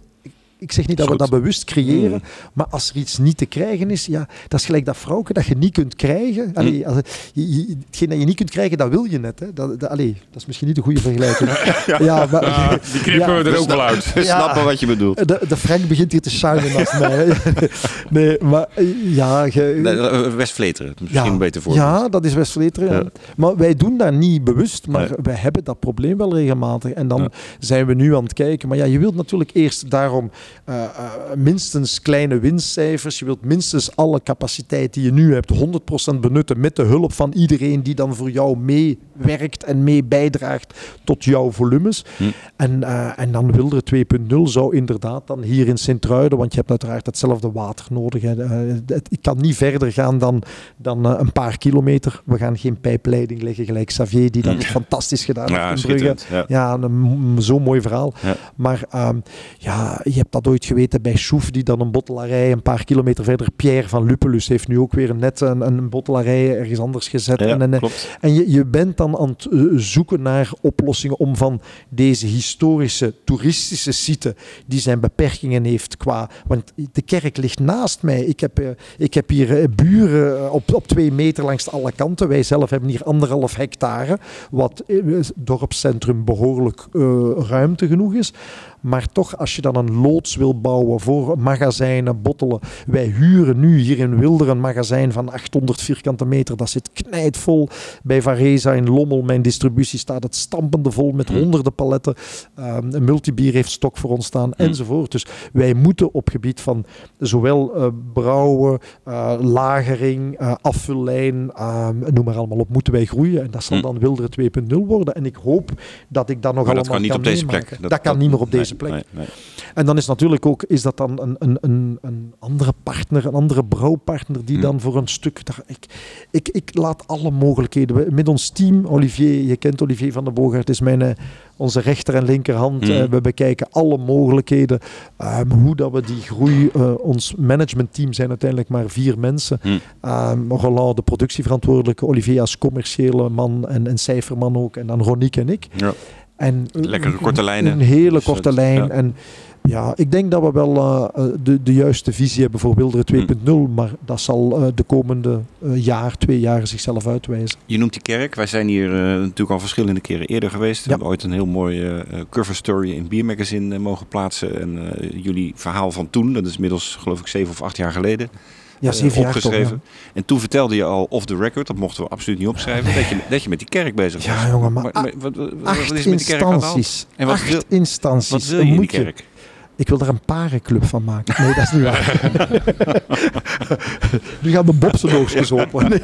Ik- zeg niet dat we dat bewust creëren, Mm. maar als er iets niet te krijgen is, ja, dat is gelijk dat vrouwke dat je niet kunt krijgen. Allee, als, je, je- hetgeen dat je niet kunt krijgen, dat wil je net. Hè. Dat, dat, allee, dat is misschien niet een goede vergelijking. ja. maar, die knippen Ja, we er ook wel uit. We snappen wat je bedoelt. de, de Frank begint hier te shinen naast mij. Nee, maar eh, ja... Je, Nee, eh, West-Vleteren, misschien een beter voorbeeld. ja, dat is West-Vleteren. Maar wij doen dat niet bewust, maar Nee. wij hebben dat probleem wel regelmatig. En dan zijn we nu aan het kijken. Maar ja, je wilt natuurlijk eerst daarom eh, eh, minstens kleine winstcijfers. Je wilt minstens alle capaciteit die je nu hebt 100% benutten met de hulp van iedereen die dan voor jou meewerkt en mee bijdraagt tot jouw volumes. Hm. En, eh, en dan Wilderen 2.0 zou inderdaad dan hier in Sint-Truiden, want je hebt uiteraard hetzelfde water nodig. Hè. Het- ik kan niet verder gaan dan, dan een paar kilometer. We gaan geen pijpleiding leggen gelijk Xavier, die dat fantastisch gedaan Ja, heeft in Brugge. Ja. Ja, een zo'n mooi verhaal. Ja. Maar ehm, ja, je hebt dat ooit geweten bij Schoef, die dan een bottelarij een paar kilometer verder. Pierre van Lupulus heeft nu ook weer net een, een bottelarij ergens anders gezet. Ja, en, en, klopt. en je, je bent dan aan het eh, zoeken naar oplossingen om van deze historische, toeristische site, die zijn beperkingen heeft qua... Want de kerk ligt naast mij. Ik heb, eh, ik heb hier eh, buren eh, op, op twee meter langs alle kanten. Wij zelf hebben hier anderhalf hectare, wat dorpscentrum behoorlijk eh, ruimte genoeg is. Maar toch, als je dan een loods wil bouwen voor magazijnen, bottelen. Wij huren nu hier in Wilder een magazijn van 800 vierkante meter. Dat zit knijtvol. Bij Varesa in Lommel, mijn distributie, staat het stampende vol met honderden paletten. Ehm, een multibier heeft stok voor ons staan, enzovoort. Dus wij moeten op gebied van zowel eh, brouwen, eh, lagering, eh, afvullijn, ehm, noem maar allemaal op, moeten wij groeien. En dat zal Hm. dan Wilderen 2.0 worden. En ik hoop dat ik dat nog Maar allemaal dat kan niet op deze plek. Dat, kan niet meer op nee, plek. nee, nee. En dan is natuurlijk ook, is dat dan een, een, een, een andere partner, een andere brouwpartner die Hm. dan voor een stuk... daar- Ik, ik, ik laat alle mogelijkheden. Met ons team, Olivier, je kent Olivier van den Boogaard, is mijn, eh, onze rechter en linkerhand. Hm. Eh, we bekijken alle mogelijkheden. ehm, hoe dat we die groei... eh, ons managementteam zijn uiteindelijk maar vier mensen. Hm. Ehm, Roland, de productieverantwoordelijke, Olivier als commerciële man en, en cijferman ook. En dan Ronique en ik. Ja. En Lekkere korte lijnen. Een hele korte lijn. ja. En ja, ik denk dat we wel eh, eh, de, de juiste visie hebben voor Wilderen 2.0. Maar dat zal eh, de komende jaar, twee jaar zichzelf uitwijzen. Je noemt die kerk. Wij zijn hier natuurlijk al verschillende keren eerder geweest. We Ja. hebben ooit een heel mooie cover story in Beer Magazine mogen plaatsen. En jullie verhaal van toen, dat is inmiddels geloof ik zeven of acht jaar geleden, Ja, eh, opgeschreven. Ja. En toen vertelde je al off the record, dat mochten we absoluut niet opschrijven, dat, je, dat je met die kerk bezig was. Ja, jongen, maar wat, wat, wat Acht is met die kerk aan de hand? En wat Acht wil- instanties. Wat wil je in die kerk? Ik wil er een parenclub van maken. Nee, dat is niet waar. nu gaan de bobsenoogstjes open. Nee.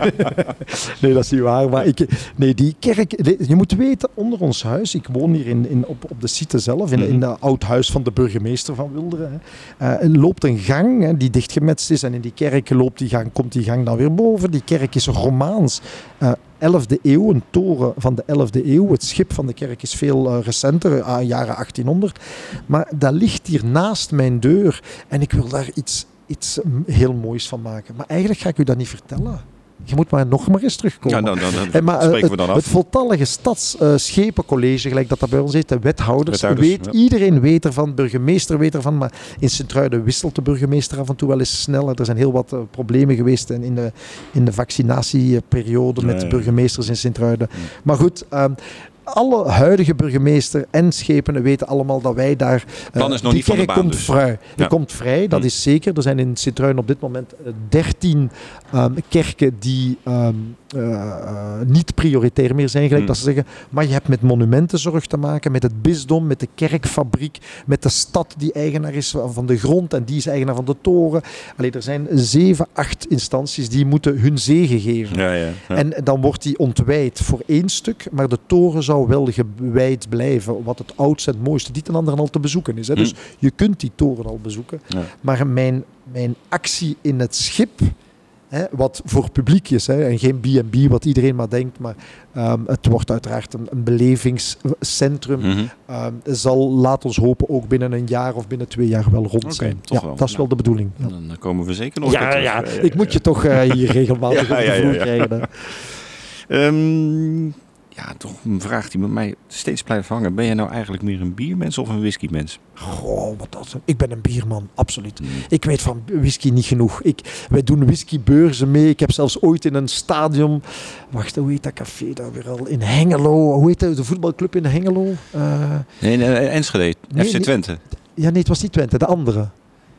nee, dat is niet waar. Maar ik, nee, die kerk... Je moet weten, onder ons huis... Ik woon hier in, in, op, op de site zelf, in, Mhm. in het oud huis van de burgemeester van Wilderen. Er loopt een gang hè, die dichtgemetst is. En in die kerk loopt die gang, komt die gang dan weer boven. Die kerk is Romaans. Eh 11e eeuw, een toren van de 11e eeuw. Het schip van de kerk is veel eh, recenter, eh, jaren 1800. Maar dat ligt hier naast mijn deur en ik wil daar iets, iets mm, heel moois van maken. Maar eigenlijk ga ik u dat niet vertellen. Je moet maar nog maar eens terugkomen. Ja, dan, dan, dan Hey, maar, eh, spreken we het, dan af. het voltallige stadsschepencollege, gelijk dat dat bij ons heet, de wethouders, Wethouders, weet, ja. iedereen weet ervan, burgemeester weet ervan, maar in Sint-Truiden wisselt de burgemeester af en toe wel eens sneller. Er zijn heel wat eh, problemen geweest in, in de, in de vaccinatieperiode met de burgemeesters in Sint-Truiden. Maar goed, ehm, alle huidige burgemeester en schepenen weten allemaal dat wij daar... eh, Plan is nog die kerk baan komt dus. vrij. Die Ja. komt vrij, dat Hm. is zeker. Er zijn in Sint-Truiden op dit moment eh, 13 ehm, kerken die ehm, eh, eh, niet prioritair meer zijn, gelijk Hm. dat ze zeggen. Maar je hebt met monumentenzorg te maken, met het bisdom, met de kerkfabriek, met de stad die eigenaar is van de grond en die is eigenaar van de toren. Allee, er zijn zeven, acht instanties die moeten hun zegen geven. Ja, ja, ja. En dan wordt die ontwijd voor één stuk, maar de toren zou wel gewijd blijven, wat het oudste en het mooiste die ten anderen al te bezoeken is. Hè. Dus Hm. je kunt die toren al bezoeken. Ja. Maar mijn, mijn actie in het schip, hè, wat voor publiek is, hè, en geen B&B, wat iedereen maar denkt, maar ehm, het wordt uiteraard een, een belevingscentrum, Mhm. ehm, zal, laat ons hopen, ook binnen een jaar of binnen twee jaar wel rond zijn. toch ja, wel. Dat is wel de bedoeling. Ja. Dan dan komen we zeker nog Ja, ja, terug. ik moet je toch eh, hier regelmatig Ja, op de ja, ja, vloer ja. krijgen. hè. Ja, toch een vraag die met mij steeds blijft hangen. Ben jij nou eigenlijk meer een biermens of een whiskymens? Goh, wat dat, ik ben een bierman, absoluut. Ik weet van whisky niet genoeg. Ik, wij doen whiskybeurzen mee. Ik heb zelfs ooit in een stadion... Wacht, hoe heet dat café daar weer al? In Hengelo. Hoe heet dat, de voetbalclub in Hengelo? Eh, Nee, nee, Enschede, Nee, FC Twente. ja, nee, het was niet Twente, de andere.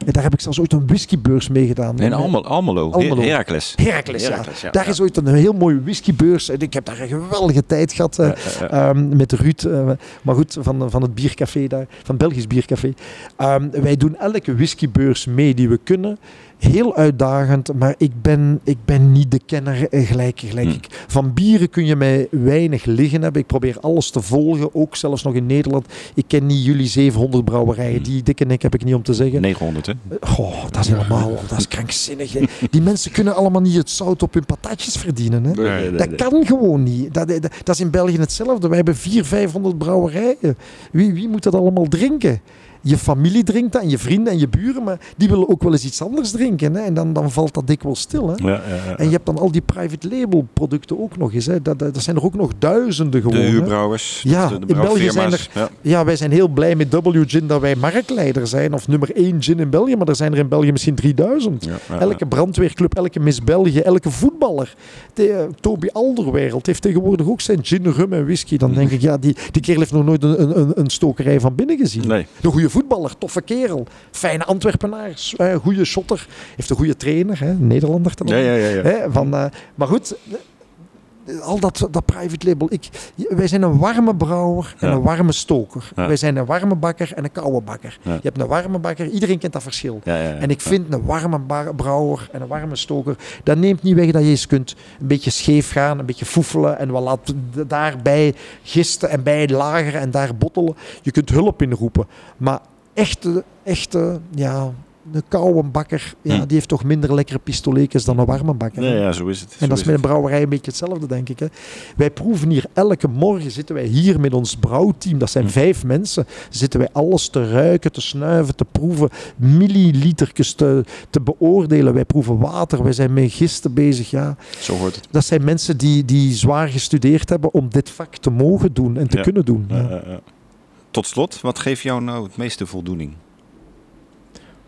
En daar heb ik zelfs ooit een whiskybeurs mee gedaan. In Almelo, Almelo. Almelo. Her- Heracles. Heracles, ja. Daar is ooit een heel mooie whiskybeurs. En ik heb daar een geweldige tijd gehad eh, ehm, met Ruud. eh, maar goed, van, van het biercafé daar, van Belgisch Biercafé. Ehm, wij doen elke whiskybeurs mee die we kunnen. Heel uitdagend, maar ik ben, ik ben niet de kenner eh, gelijk. gelijk Hmm. ik. Van bieren kun je mij weinig liggen hebben. Ik probeer alles te volgen, ook zelfs nog in Nederland. Ik ken niet jullie 700 brouwerijen. Hmm. Die dikke nek heb ik niet om te zeggen. 900, hè? Goh, dat is helemaal, dat is krankzinnig. hè. Die mensen kunnen allemaal niet het zout op hun patatjes verdienen. Hè. Nee, nee, Dat nee. kan gewoon niet. Dat, dat, dat is in België hetzelfde. We hebben 400, 500 brouwerijen. Wie, wie moet dat allemaal drinken? Je familie drinkt dat en je vrienden en je buren, maar die willen ook wel eens iets anders drinken. Hè? En dan, dan valt dat dikwijls stil. Hè? Ja, ja, ja. En je hebt dan al die private label producten ook nog eens. Hè? Dat, dat, dat zijn er ook nog duizenden gewoon. De huurbrouwers. Ja, de, in België zijn brouwfirma's. Ja. Wij zijn heel blij met W Gin dat wij marktleider zijn. Of nummer 1 gin in België. Maar er zijn er in België misschien 3000. Ja, ja, Elke brandweerclub, elke Miss België, elke voetballer. De, eh, Toby Alderweireld heeft tegenwoordig ook zijn gin, rum en whisky. Dan denk ik, ja, die, die kerel heeft nog nooit een, een, een stokerij van binnen gezien. Nee. Goede voetballer, toffe kerel. Fijne Antwerpenaar, eh, goede shotter. Heeft een goede trainer, hè, Nederlander. te Ja, ja, ja. ja. Hè, van, eh, maar goed, al dat, dat private label. Ik, wij zijn een warme brouwer en Ja. een warme stoker. Ja. Wij zijn een warme bakker en een koude bakker. Ja. Je hebt een warme bakker, iedereen kent dat verschil. En ik vind een warme brouwer en een warme stoker, dat neemt niet weg dat je eens kunt een beetje scheef gaan, een beetje foefelen en wat laat daarbij gisten en bij lageren en daar bottelen. Je kunt hulp inroepen. Maar echte, echte, ja, een koude bakker, ja, Hm. die heeft toch minder lekkere pistoletjes dan een warme bakker. Nee, ja, zo is het. En Zo dat is met een brouwerij een beetje hetzelfde, denk ik. Hè. Wij proeven hier elke morgen, zitten wij hier met ons brouwteam, dat zijn Hm. vijf mensen, zitten wij alles te ruiken, te snuiven, te proeven, millilitertjes te, te beoordelen. Wij proeven water, wij zijn met gisten bezig. Ja. Zo hoort het. Dat zijn mensen die, die zwaar gestudeerd hebben om dit vak te mogen doen en te Ja. kunnen doen. Ja. Tot slot, wat geeft jou nou het meeste voldoening?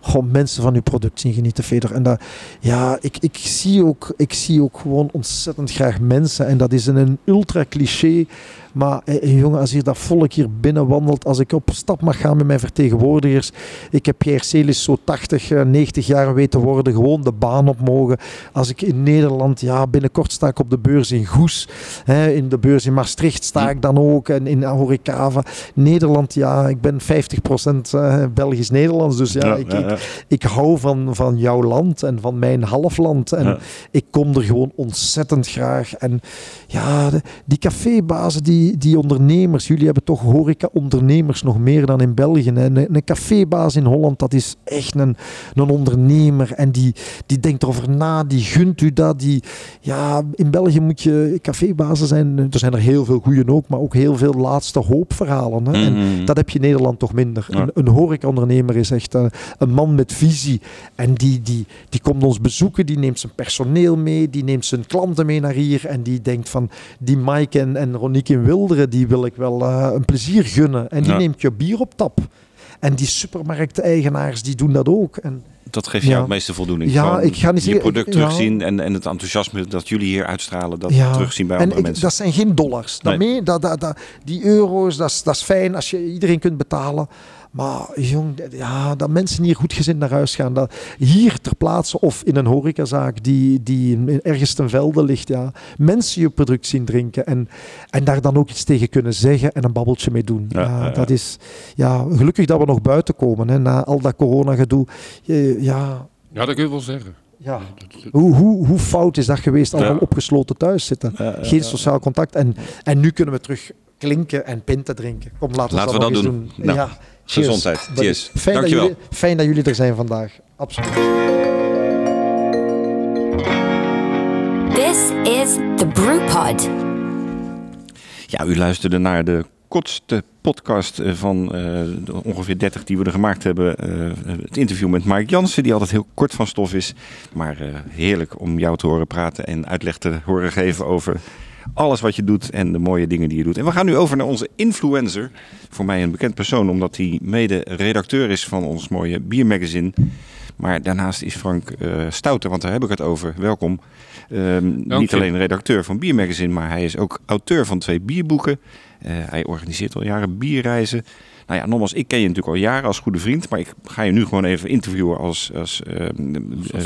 Gewoon mensen van uw product zien genieten, Feder. En dat, ja, ik, ik, zie ook, ik zie ook gewoon ontzettend graag mensen. En dat is een, een ultra cliché. Maar eh, jongen, als hier dat volk hier binnen wandelt, als ik op stap mag gaan met mijn vertegenwoordigers. Ik heb Pierre Celis zo 80, eh, 90 jaar weten worden, gewoon de baan op mogen. Als ik in Nederland, ja, binnenkort sta ik op de beurs in Goes. Hè, in de beurs in Maastricht sta ik dan ook. En in Horecava. Nederland, ja, ik ben 50% eh, Belgisch-Nederlands. Dus ja, ik, ik, ik hou van, van jouw land en van mijn halfland. En ik kom er gewoon ontzettend graag. En ja, de- die cafébazen, die, die ondernemers, jullie hebben toch horeca-ondernemers nog meer dan in België. hè. Een, een cafébaas in Holland, dat is echt een, een ondernemer. En die, die denkt erover na, die gunt u dat. Die, ja, in België moet je cafébazen zijn. Er zijn er heel veel goeie ook, maar ook heel veel laatste hoopverhalen. Hè. En Mhm. dat heb je in Nederland toch minder. Ja. Een, een horecaondernemer is echt een, een man met visie. En die, die, die komt ons bezoeken, die neemt zijn personeel mee, die neemt zijn klanten mee naar hier. En die denkt van, die Mike en, en Ronique in Die wil ik wel eh, een plezier gunnen. En die Ja. neemt je bier op tap. En die supermarkteigenaars, die doen dat ook. En Dat geeft jou het meeste voldoening. Ja, Gewoon ik ga niet je product terugzien en, en het enthousiasme dat jullie hier uitstralen, dat Ja. terugzien bij en andere ik- mensen. dat zijn geen dollars. Dat Nee. mee, dat, dat, dat, die euro's, dat is fijn als je iedereen kunt betalen. Maar jong, ja, dat mensen hier goed gezind naar huis gaan. Dat hier ter plaatse of in een horecazaak die, die ergens ten velde ligt. Ja, mensen je product zien drinken. En, en daar dan ook iets tegen kunnen zeggen en een babbeltje mee doen. Ja, Ja, ja, ja. Dat is, ja, gelukkig dat we nog buiten komen. Hè, na al dat corona-gedoe. Ja, Ja, dat kun je wel zeggen. ja. Hoe, hoe, hoe fout is dat geweest? Allemaal Ja. opgesloten thuis zitten. Ja, ja, Geen ja. sociaal contact. En, en nu kunnen we terug klinken en pinten drinken. Kom, laten we, we dat eens doen. doen. Nou, ja, cheers. gezondheid. Cheers. Fijn dat, Dankjewel. jullie, fijn dat jullie er zijn vandaag. Absoluut. This is the Brewpod. Ja, u luisterde naar de kortste podcast eh, van eh, de ongeveer 30 die we er gemaakt hebben. Eh, het interview met Mark Jansen, die altijd heel kort van stof is. Maar eh, heerlijk om jou te horen praten en uitleg te horen geven over alles wat je doet en de mooie dingen die je doet. En we gaan nu over naar onze influencer. Voor mij een bekend persoon, omdat hij mede redacteur is van ons mooie biermagazine. Maar daarnaast is Frank eh Stouter, want daar heb ik het over. Welkom. Ehm, niet alleen redacteur van Biermagazine, maar hij is ook auteur van twee bierboeken. Eh, hij organiseert al jaren bierreizen. Nou ja, nogmaals, ik ken je natuurlijk al jaren als goede vriend. Maar ik ga je nu gewoon even interviewen als, als eh,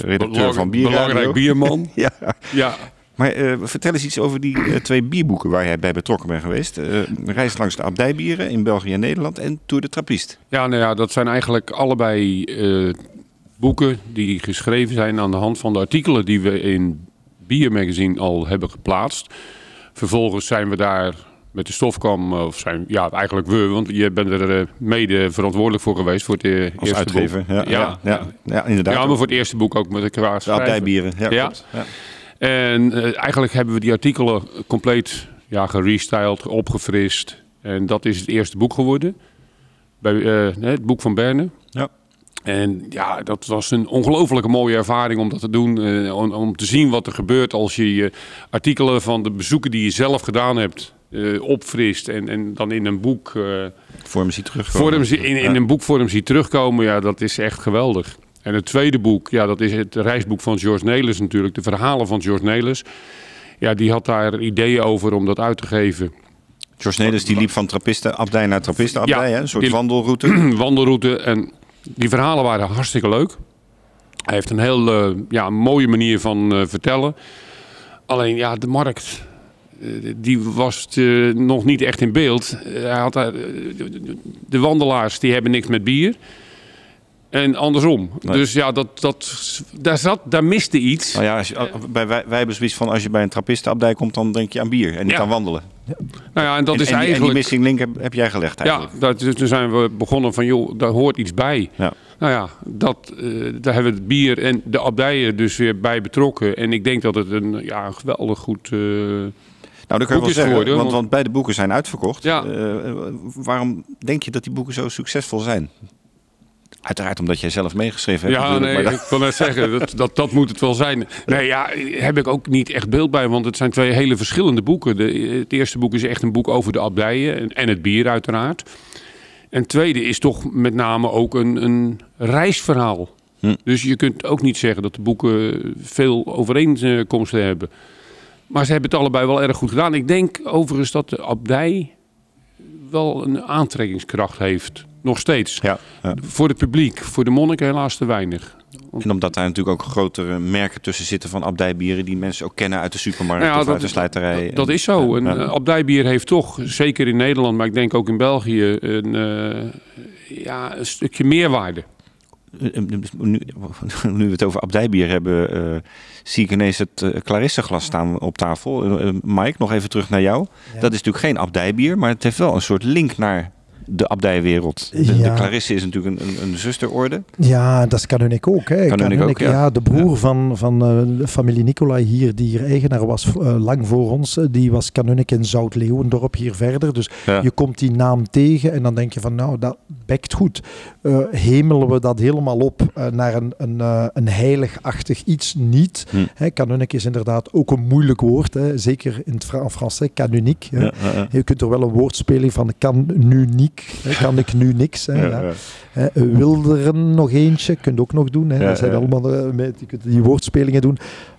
redacteur van Bierradio. Belangrijk bierman. Ja, ja. Maar eh, vertel eens iets over die eh, twee bierboeken waar jij bij betrokken bent geweest. Eh, Reis langs de abdijbieren in België en Nederland en Tour de Trappist. Ja, nou ja, dat zijn eigenlijk allebei boeken die geschreven zijn aan de hand van de artikelen die we in Biermagazine al hebben geplaatst. Vervolgens zijn we daar met de stofkam, of zijn, ja, eigenlijk we, want je bent er mede verantwoordelijk voor geweest voor het Als eerste uitgever. boek. Ja, ja, ja, ja, inderdaad. Ja, maar voor het eerste boek ook met de qua de abdijbieren. Ja. En eh, eigenlijk hebben we die artikelen compleet ja, gerestyled, opgefrist. En dat is het eerste boek geworden. Bij, eh, het boek van Berne. Ja. En ja, dat was een ongelooflijke mooie ervaring om dat te doen. eh, om, om te zien wat er gebeurt als je je artikelen van de bezoeken die je zelf gedaan hebt eh, opfrist. En, en dan in een boek eh, Vorm zie terug. vorm, zie- in, in een boekvorm ziet terugkomen. Ja, dat is echt geweldig. En het tweede boek, ja, dat is het reisboek van George Nelis natuurlijk. De verhalen van George Nelis. Ja, die had daar ideeën over om dat uit te geven. George Nelis die liep van Trappistenabdij naar Trappistenabdij. Ja, hè? Een soort die- wandelroute. wandelroute. En die verhalen waren hartstikke leuk. Hij heeft een heel eh, ja, mooie manier van eh, vertellen. Alleen ja, de markt. eh, die was nog niet echt in beeld. Hij had, de wandelaars die hebben niks met bier. En andersom. Nee. Dus ja, dat, dat, daar, zat, daar miste iets. Nou ja, als je, bij, wij, wij hebben zoiets van als je bij een Trappistenabdij komt, dan denk je aan bier en niet Ja. aan wandelen. Nou ja, en dat en, is en die, en die eigenlijk... missing link heb, heb jij gelegd Ja, eigenlijk. dat, dus toen zijn we begonnen van, joh, daar hoort iets bij. Ja. Nou ja, dat, eh, daar hebben we het bier en de abdijen dus weer bij betrokken. En ik denk dat het een, ja, een geweldig goed... eh, Nou, dat kun je wel zeggen, geworden, want, want- want beide boeken zijn uitverkocht. Ja. Eh, waarom denk je dat die boeken zo succesvol zijn? Uiteraard omdat jij zelf meegeschreven hebt. ja, nee, maar ik wil net zeggen, dat, dat, dat moet het wel zijn. Nee, ja, heb ik ook niet echt beeld bij, want het zijn twee hele verschillende boeken. De, het eerste boek is echt een boek over de abdijen en, en het bier uiteraard. En het tweede is toch met name ook een, een reisverhaal. Hm. Dus je kunt ook niet zeggen dat de boeken veel overeenkomsten hebben. Maar ze hebben het allebei wel erg goed gedaan. Ik denk overigens dat de abdij wel een aantrekkingskracht heeft. Nog steeds. Ja, ja. Voor het publiek. Voor de monniken helaas te weinig. En omdat daar natuurlijk ook grotere merken tussen zitten van abdijbieren die mensen ook kennen uit de supermarkt Nou ja, of uit de slijterij. Dat, dat is zo. Ja, Een ja. eh, abdijbier heeft toch, zeker in Nederland, maar ik denk ook in België, een, eh, ja, een stukje meerwaarde. Nu, nu we het over abdijbier hebben, eh, zie ik ineens het uh, Clarisse-glas staan op tafel. Mike, nog even terug naar jou. Ja. Dat is natuurlijk geen abdijbier, maar het heeft wel een soort link naar de abdijwereld. De, de. Clarisse is natuurlijk een, een, een zusterorde. Ja, dat is Kanunic ook. Hè. Ook, ja. de broer van, van eh, de familie Nicolai hier, die hier eigenaar was eh, lang voor ons, eh, die was Kanunic in Zout-Leeuwendorp hier verder. Dus je komt die naam tegen en dan denk je van, nou, dat bekt goed. Hemelen we dat helemaal op naar een, een, een heiligachtig iets niet. Hm. Hè, Kanunic is inderdaad ook een moeilijk woord, hè. zeker in het Fra en Français, canonique. hè. Ja, ja, ja. Je kunt er wel een woordspeling van kan nu niek, kan ik nu niks. Hè, Ja, ja. ja. Hè, Wilderen nog eentje, kun je ook nog doen. Hè. Dat zijn allemaal eh, kunt die woordspelingen doen.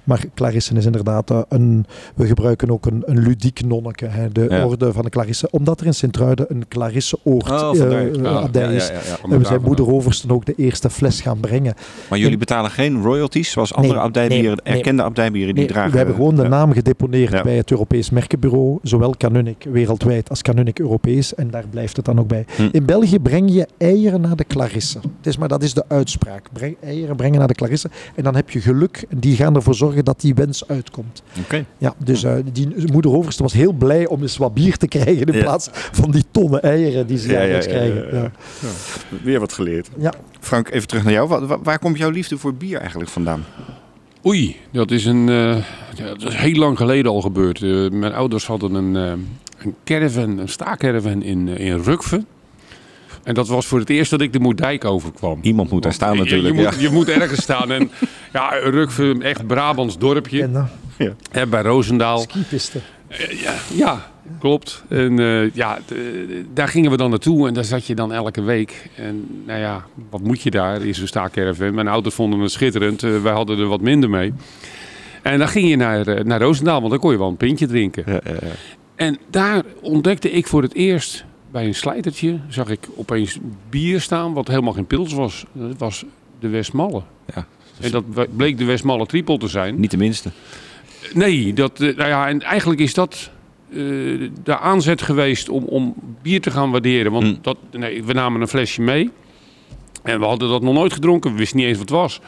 Maar Clarisse is inderdaad eh, een... We gebruiken ook een, een ludiek nonneke, hè, de Ja. orde van de Clarisse. Omdat er in Sint-Truiden een Clarisse-oord Oh, eh, eh, Ja, abdij Ja, ja, is. ja, ja. En we zijn moeder Oversten ook de eerste fles gaan brengen. Maar jullie betalen geen royalties zoals andere Nee, abdijbieren, nee, nee. erkende abdijbieren die Nee, dragen. we hebben gewoon de ja. naam gedeponeerd Ja. bij het Europees Merkenbureau, zowel Canunic wereldwijd als Canunic Europees. En daar blijft het dan ook bij. Hm. In België breng je eieren naar de Clarisse. Het is maar dat is de uitspraak. Breng, eieren brengen naar de Clarisse. En dan heb je geluk. En die gaan ervoor zorgen dat die wens uitkomt. Oké. Ja, dus eh, die moeder Overste was heel blij om eens wat bier te krijgen in Ja. plaats van die tonnen eieren die ze Ja, ja, jaarlijks ja, krijgen. ja, ja. Ja. Weer wat geleerd. Ja. Frank, even terug naar jou. Waar, komt jouw liefde voor bier eigenlijk vandaan? Oei, dat is, een, eh, ja, dat is heel lang geleden al gebeurd. Eh, mijn ouders hadden een, eh, een caravan, een staakerven in, in Rukven. En dat was voor het eerst dat ik de Moerdijk overkwam. Iemand moet daar staan Je- natuurlijk. Je, ja. moet, je moet ergens staan. En ja, Rukven, echt Brabants dorpje. En, eh, Hè, bij Roosendaal. skipisten. Ja, ja, klopt. En eh, ja, daar gingen we dan naartoe en daar zat je dan elke week. En nou ja, wat moet je daar? Is een staakerven. Mijn ouders vonden het schitterend. Eh, wij hadden er wat minder mee. En dan ging je naar, eh, naar Roosendaal, want dan kon je wel een pintje drinken. Ja, ja, ja. En daar ontdekte ik voor het eerst bij een slijtertje zag ik opeens bier staan wat helemaal geen pils was. Dat was de Westmalle. Ja. En dat bleek de Westmalle triple te zijn. Niet de minste. Nee, dat, eh, nou ja, en eigenlijk is dat eh, de aanzet geweest om, om bier te gaan waarderen. Want Hmm. dat, nee, we namen een flesje mee. En we hadden dat nog nooit gedronken. We wisten niet eens wat het was.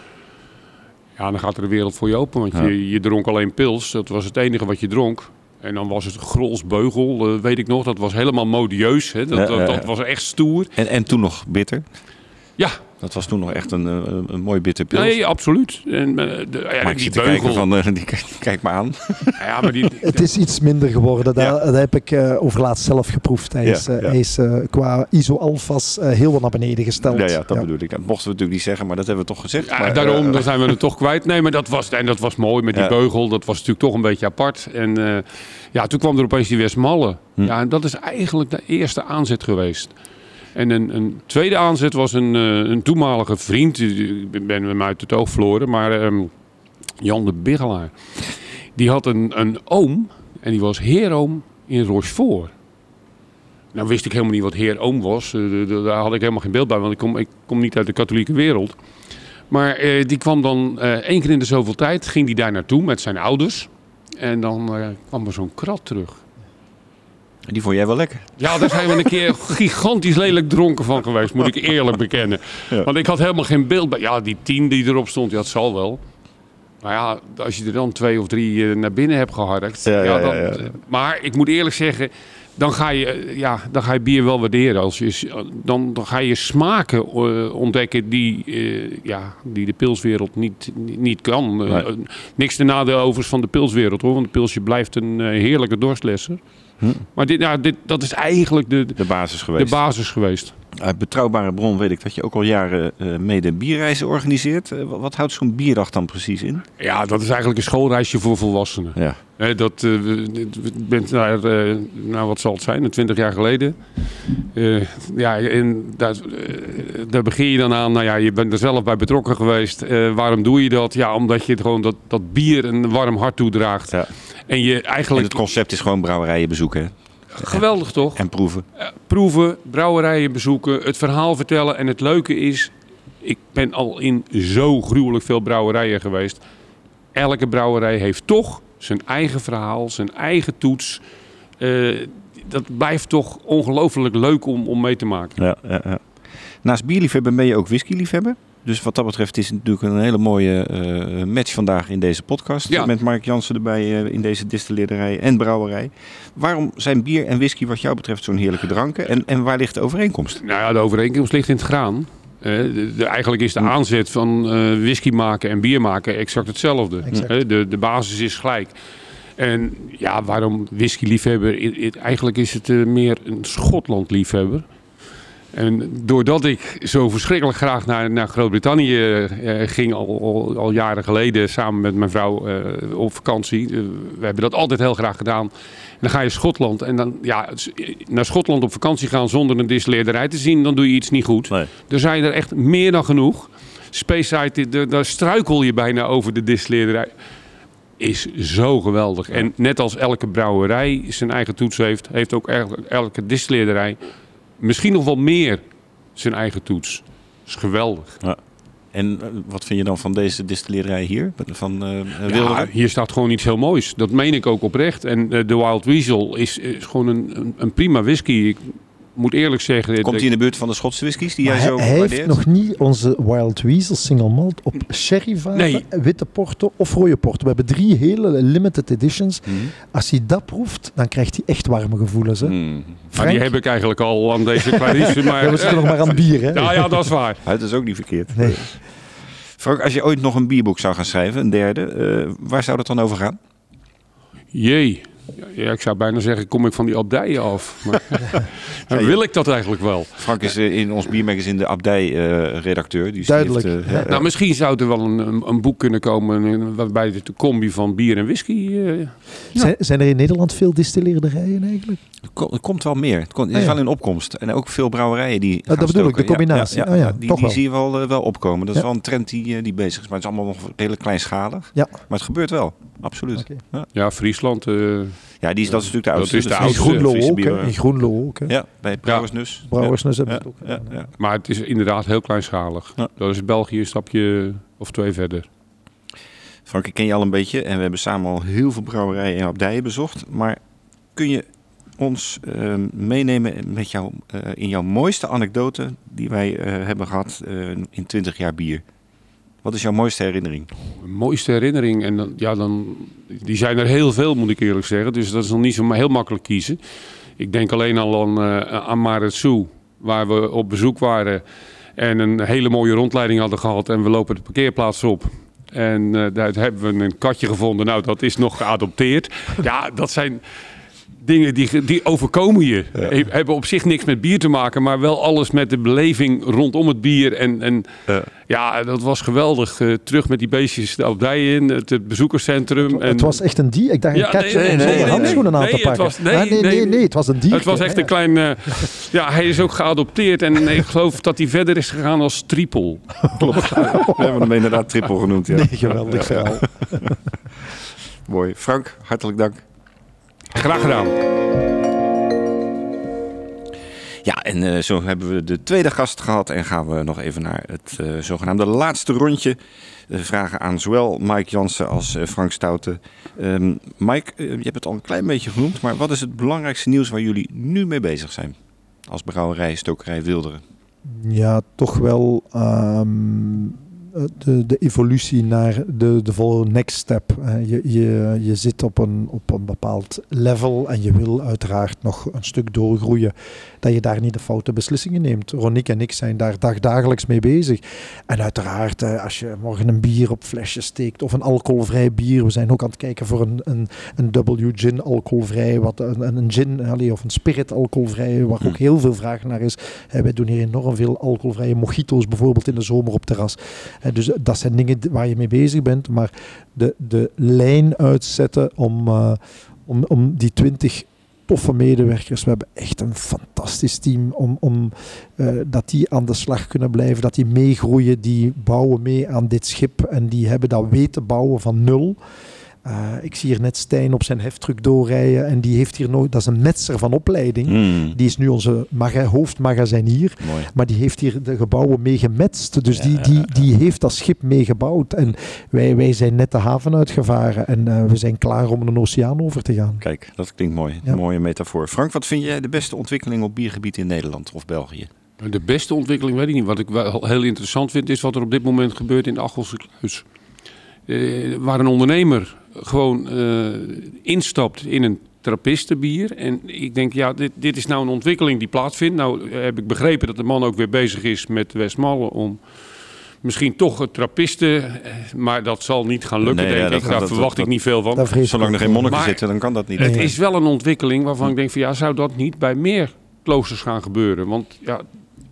Ja, dan gaat er de wereld voor je open. Want Ja. je, je dronk alleen pils. Dat was het enige wat je dronk. En dan was het grolsbeugel, eh, weet ik nog. Dat was helemaal modieus. Hè? Dat, dat, dat was echt stoer. En, en toen nog bitter. Ja, Dat was toen nog echt een, eh, een mooi bitter pils. nee, absoluut. En, eh, de, ja, maar ik die zit te beugel. kijken van, eh, die, kijk- kijk me aan. Ja, maar die, Het is iets minder geworden. Dat, Ja. dat heb ik uh, overlaatst zelf geproefd. Hij Ja, is, uh, ja. hij is uh, qua ISO-alfas uh, heel wat naar beneden gesteld. Ja, ja, dat bedoel ik. Dat mochten we natuurlijk niet zeggen, maar dat hebben we toch gezegd. Ja, maar, daarom zijn we het toch kwijt. Nee, maar dat was, en dat was mooi met die Ja. beugel. Dat was natuurlijk toch een beetje apart. En eh, ja, toen kwam er opeens die Westmalle. Hm. Ja, en dat is eigenlijk de eerste aanzet geweest. En een, een tweede aanzet was een, eh, een toenmalige vriend. Ik ben hem uit het oog verloren. Maar ehm, Jan de Biggelaar. Die had een, een oom. En die was heeroom in Rochefort. Nou wist ik helemaal niet wat heer-oom was. Eh, daar had ik helemaal geen beeld bij. Want ik kom, ik kom niet uit de katholieke wereld. Maar eh, die kwam dan eh, één keer in de zoveel tijd. Ging die daar naartoe met zijn ouders. En dan kwam er zo'n krat terug. Die vond jij wel lekker. Ja, daar zijn we een keer gigantisch lelijk dronken van geweest, moet ik eerlijk bekennen. Ja. Want ik had helemaal geen beeld bij. Ja, die tien die erop stond, ja, dat zal wel. Maar ja, als je er dan twee of drie eh, naar binnen hebt geharkt. Ja, ja, dan, ja, eh, Maar ik moet eerlijk zeggen, dan ga je, eh, ja, dan ga je bier wel waarderen. Als je, s- dan, dan ga je smaken eh, ontdekken die, eh, ja, die de pilswereld niet, niet, kan. Eh, Nee. eh, niks te nadeel overigens van de pilswereld hoor. Want de pilsje blijft een eh, heerlijke dorstlesser. Hm. Maar dit, nou, dit, dat is eigenlijk de, De basis de geweest. basis geweest. Uit betrouwbare bron weet ik dat je ook al jaren eh, mede bierreizen organiseert. Eh, wat, houdt zo'n bierdag dan precies in? Ja, dat is eigenlijk een schoolreisje voor volwassenen. Ja. Dat eh, bent naar, nou wat zal het zijn, twintig jaar geleden. Ja, en daar, daar begin je dan aan. Nou ja, je bent er zelf bij betrokken geweest. Waarom doe je dat? Ja, omdat je het gewoon dat, dat bier een warm hart toedraagt. Ja. En je En eigenlijk het concept is gewoon brouwerijen bezoeken hè? geweldig toch? en proeven. proeven, brouwerijen bezoeken, het verhaal vertellen. En het leuke is, ik ben al in zo gruwelijk veel brouwerijen geweest. Elke brouwerij heeft toch zijn eigen verhaal, zijn eigen toets. Eh, dat blijft toch ongelooflijk leuk om, om mee te maken. Ja, ja, ja. Naast bierliefhebber ben je ook whiskyliefhebber. Dus wat dat betreft is het natuurlijk een hele mooie eh, match vandaag in deze podcast. Ja. Met Mark Jansen erbij eh, in deze distilleerderij en brouwerij. Waarom zijn bier en whisky wat jou betreft zo'n heerlijke dranken? En, en waar ligt de overeenkomst? Nou ja, de overeenkomst ligt in het graan. Eh, de, de- eigenlijk is de Hm. aanzet van whisky maken en bier maken exact hetzelfde. Exact. De, de basis is gelijk. En ja, waarom whisky-liefhebber? Eigenlijk is het meer een Schotland-liefhebber. En doordat ik zo verschrikkelijk graag naar, naar Groot-Brittannië eh, ging, al, al, al jaren geleden, samen met mijn vrouw eh, op vakantie. eh, we hebben dat altijd heel graag gedaan. En dan ga je Schotland en dan, ja, naar Schotland op vakantie gaan zonder een distilleerderij te zien, dan doe je iets niet goed. Nee. Er zijn er echt meer dan genoeg. Speyside, daar- daar struikel je bijna over de distilleerderij. Is zo geweldig. En net als elke brouwerij zijn eigen toets heeft, heeft ook elke, elke distilleerderij misschien nog wel meer zijn eigen toets. is geweldig. En eh, wat vind je dan van deze distilleerderij hier? Van eh Ja, Wilderen? hier staat gewoon iets heel moois. Dat meen ik ook oprecht. En eh, de Wild Weasel is, is gewoon een, een, een prima whisky. Ik moet eerlijk zeggen... Komt hij in de buurt van de Schotse whiskies die jij hij, zo hij heeft nog niet onze Wild Weasel single malt op sherryvaten, Nee. witte porto of rode porto. We hebben drie hele limited editions. Mhm. Als hij dat proeft, dan krijgt hij echt warme gevoelens. Hè? Maar Frank? die heb ik eigenlijk al aan deze Clarice. Maar, Ja, we zitten nog maar aan het bier. Hè? Ja, ja, dat is waar. Dat is ook niet verkeerd. Nee. Frank, als je ooit nog een bierboek zou gaan schrijven, een derde, eh, waar zou dat dan over gaan? Jee. Ja, ik zou bijna zeggen, kom ik van die abdijen af. Maar Ja, wil ik dat eigenlijk wel. Frank is eh, in ons biermagazine de Abdij-redacteur. die Duidelijk. heeft, eh, ja, Nou, misschien zou er wel een, een, boek kunnen komen eh, waarbij de combi van bier en whisky... eh, Zijn, zijn er in Nederland veel distilleerderijen eigenlijk? Er ko- er komt wel meer. Het, komt, Ah, is ja. wel in opkomst. En ook veel brouwerijen die. gaan dat bedoel ik, de stoken. combinatie. Ja, Oh ja, die, toch die wel. zie je wel, eh, wel opkomen. Dat is wel een trend die, eh, die bezig is. Maar het is allemaal nog redelijk kleinschalig. Ja. Maar het gebeurt wel. Absoluut. Ja. ja, Friesland, eh, Ja, die is, dat is natuurlijk de Dat oudste. is de Dus In oudste. Groenlo ook. In Groenlo ook. hè. Ja, bij Brouwersnus. Brouwersnus ja. hebben ze het ja, ook. ja, ja. Maar het is inderdaad heel kleinschalig. Ja. Dat is België een stapje of twee verder. Frank, ik ken je al een beetje en we hebben samen al heel veel brouwerijen en abdijen bezocht. Maar kun je ons eh, meenemen met jou, eh, in jouw mooiste anekdote die wij eh, hebben gehad eh, in 20 jaar bier? Wat is jouw mooiste herinnering? Mijn mooiste herinnering, en dan, ja, dan, die zijn er heel veel, moet ik eerlijk zeggen. Dus dat is nog niet zo heel makkelijk kiezen. Ik denk alleen al aan, aan Maretsu, waar we op bezoek waren. En een hele mooie rondleiding hadden gehad. En we lopen de parkeerplaats op. En daar hebben we een katje gevonden. Nou, dat is nog geadopteerd. Ja, dat zijn dingen die, die overkomen je. He- Hebben op zich niks met bier te maken, maar wel alles met de beleving rondom het bier. En, en Ja. ja, dat was geweldig. Eh, terug met die beestjes de abdij in, het, het bezoekerscentrum. En Het was echt een die. Ik dacht Ja, een katje nee, nee, nee, zonder nee, handschoenen nee. aan te Nee, het pakken. was- nee, Ah, nee, nee, nee. nee, het was een die. het was echt een klein... eh, ja, hij is ook geadopteerd en ik geloof dat hij verder is gegaan als triple. We hebben hem inderdaad triple genoemd. Ja. Nee, geweldig verhaal. Mooi. Frank, hartelijk dank. Graag gedaan. Ja, en eh, zo hebben we de tweede gast gehad en gaan we nog even naar het eh, zogenaamde laatste rondje. Eh, vragen aan zowel Mike Jansen als Frank Stouten. Ehm, Mike, je hebt het al een klein beetje genoemd, maar wat is het belangrijkste nieuws waar jullie nu mee bezig zijn? Als brouwerij, stokerij Wilderen. Ja, toch wel ehm, de, de evolutie naar de, de volgende next step. Eh, Je, je, je zit op een, op een bepaald level en je wil uiteraard nog een stuk doorgroeien. Dat je daar niet de foute beslissingen neemt. Roniek en ik zijn daar dagdagelijks mee bezig. En uiteraard, eh, als je morgen een bier op flesje steekt of een alcoholvrij bier. We zijn ook aan het kijken voor een, een, een W gin alcoholvrij. Wat, een, een gin allee, of een spirit alcoholvrij, waar ook heel veel vraag naar is. Eh, wij doen hier enorm veel alcoholvrije mojito's bijvoorbeeld in de zomer op terras. Dus dat zijn dingen waar je mee bezig bent. Maar de, de lijn uitzetten om, eh, om, om die 20 toffe medewerkers. We hebben echt een fantastisch team om, om eh, dat die aan de slag kunnen blijven, dat die meegroeien, die bouwen mee aan dit schip en die hebben dat weten bouwen van nul. Eh, ik zie hier net Stijn op zijn heftruck doorrijden en die heeft hier nooit, dat is een metser van opleiding. Hmm, Die is nu onze maga- hoofdmagazinier. mooi. Maar die heeft hier de gebouwen mee gemetst. Dus die, Ja. die, die heeft dat schip meegebouwd. En wij, wij zijn net de haven uitgevaren. En eh, we zijn klaar om een oceaan over te gaan. Kijk, dat klinkt mooi. Ja. Een mooie metafoor. Frank, wat vind jij de beste ontwikkeling op biergebied in Nederland of België? De beste ontwikkeling weet ik niet. Wat ik wel heel interessant vind, is wat er op dit moment gebeurt in de Achelse Kluis. Eh, waar een ondernemer gewoon eh, instapt in een trappistenbier. En ik denk, ja, dit, dit is nou een ontwikkeling die plaatsvindt. Nou heb ik begrepen dat de man ook weer bezig is met Westmalle om misschien toch het trappisten... eh, Maar dat zal niet gaan lukken, Nee, denk ik. gaat- Daar dat- verwacht dat- ik niet veel van. Zolang er geen monniken Maar- zitten, dan kan dat niet. Het is wel een ontwikkeling waarvan ik denk van ja, zou dat niet bij meer kloosters gaan gebeuren? Want ja,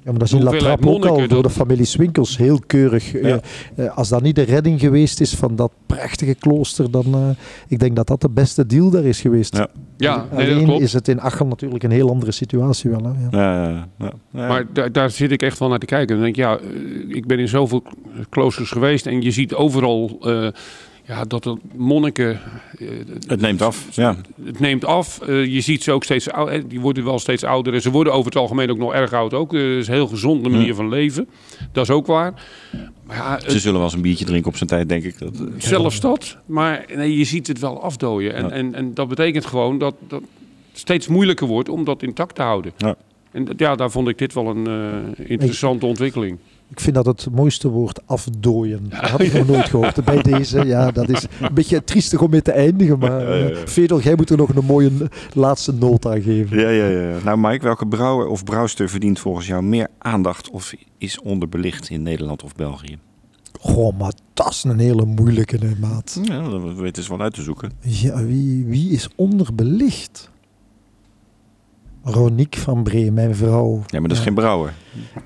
Ja, maar dat is in La Trappe ook al door de familie Swinkels heel keurig. Ja. Eh, eh, als dat niet de redding geweest is van dat prachtige klooster, dan uh, ik denk dat dat de beste deal daar is geweest. Ja. ja nee, dat Alleen klopt. is het in Achel natuurlijk een heel andere situatie wel. Hè? Ja. Ja, ja, ja. Ja. Maar daar, daar zit ik echt wel naar te kijken. Dan denk ik, ja, ik ben in zoveel kloosters geweest en je ziet overal eh, ja, dat de monniken. eh, het neemt af. Ja. Het neemt af. Eh, je ziet ze ook steeds ouder. Die worden wel steeds ouder. En ze worden over het algemeen ook nog erg oud. Ook. Eh, Dat is een heel gezonde manier van leven. Dat is ook waar. Maar ja, het- Ze zullen wel eens een biertje drinken op zijn tijd, denk ik. Dat, eh, Zelfs dat. Maar nee, je ziet het wel afdooien. En, Ja. en, en dat betekent gewoon dat, dat het steeds moeilijker wordt om dat intact te houden. Ja. En ja, daar vond ik dit wel een eh, interessante ontwikkeling. Ik vind dat het mooiste woord afdooien. Dat had ik nog nooit gehoord. Bij deze, ja, dat is een beetje triestig om mee te eindigen. Maar eh, Fedor, jij moet er nog een mooie laatste noot aan geven. Ja, ja, ja. Nou, Mike, welke brouwer of brouwster verdient volgens jou meer aandacht of is onderbelicht in Nederland of België? Goh, maar dat is een hele moeilijke, hè, maat. Ja, dat weten ze wel uit te zoeken. Ja, wie, wie is onderbelicht? Ronique van Bree, mijn vrouw. Ja, maar dat is geen brouwer.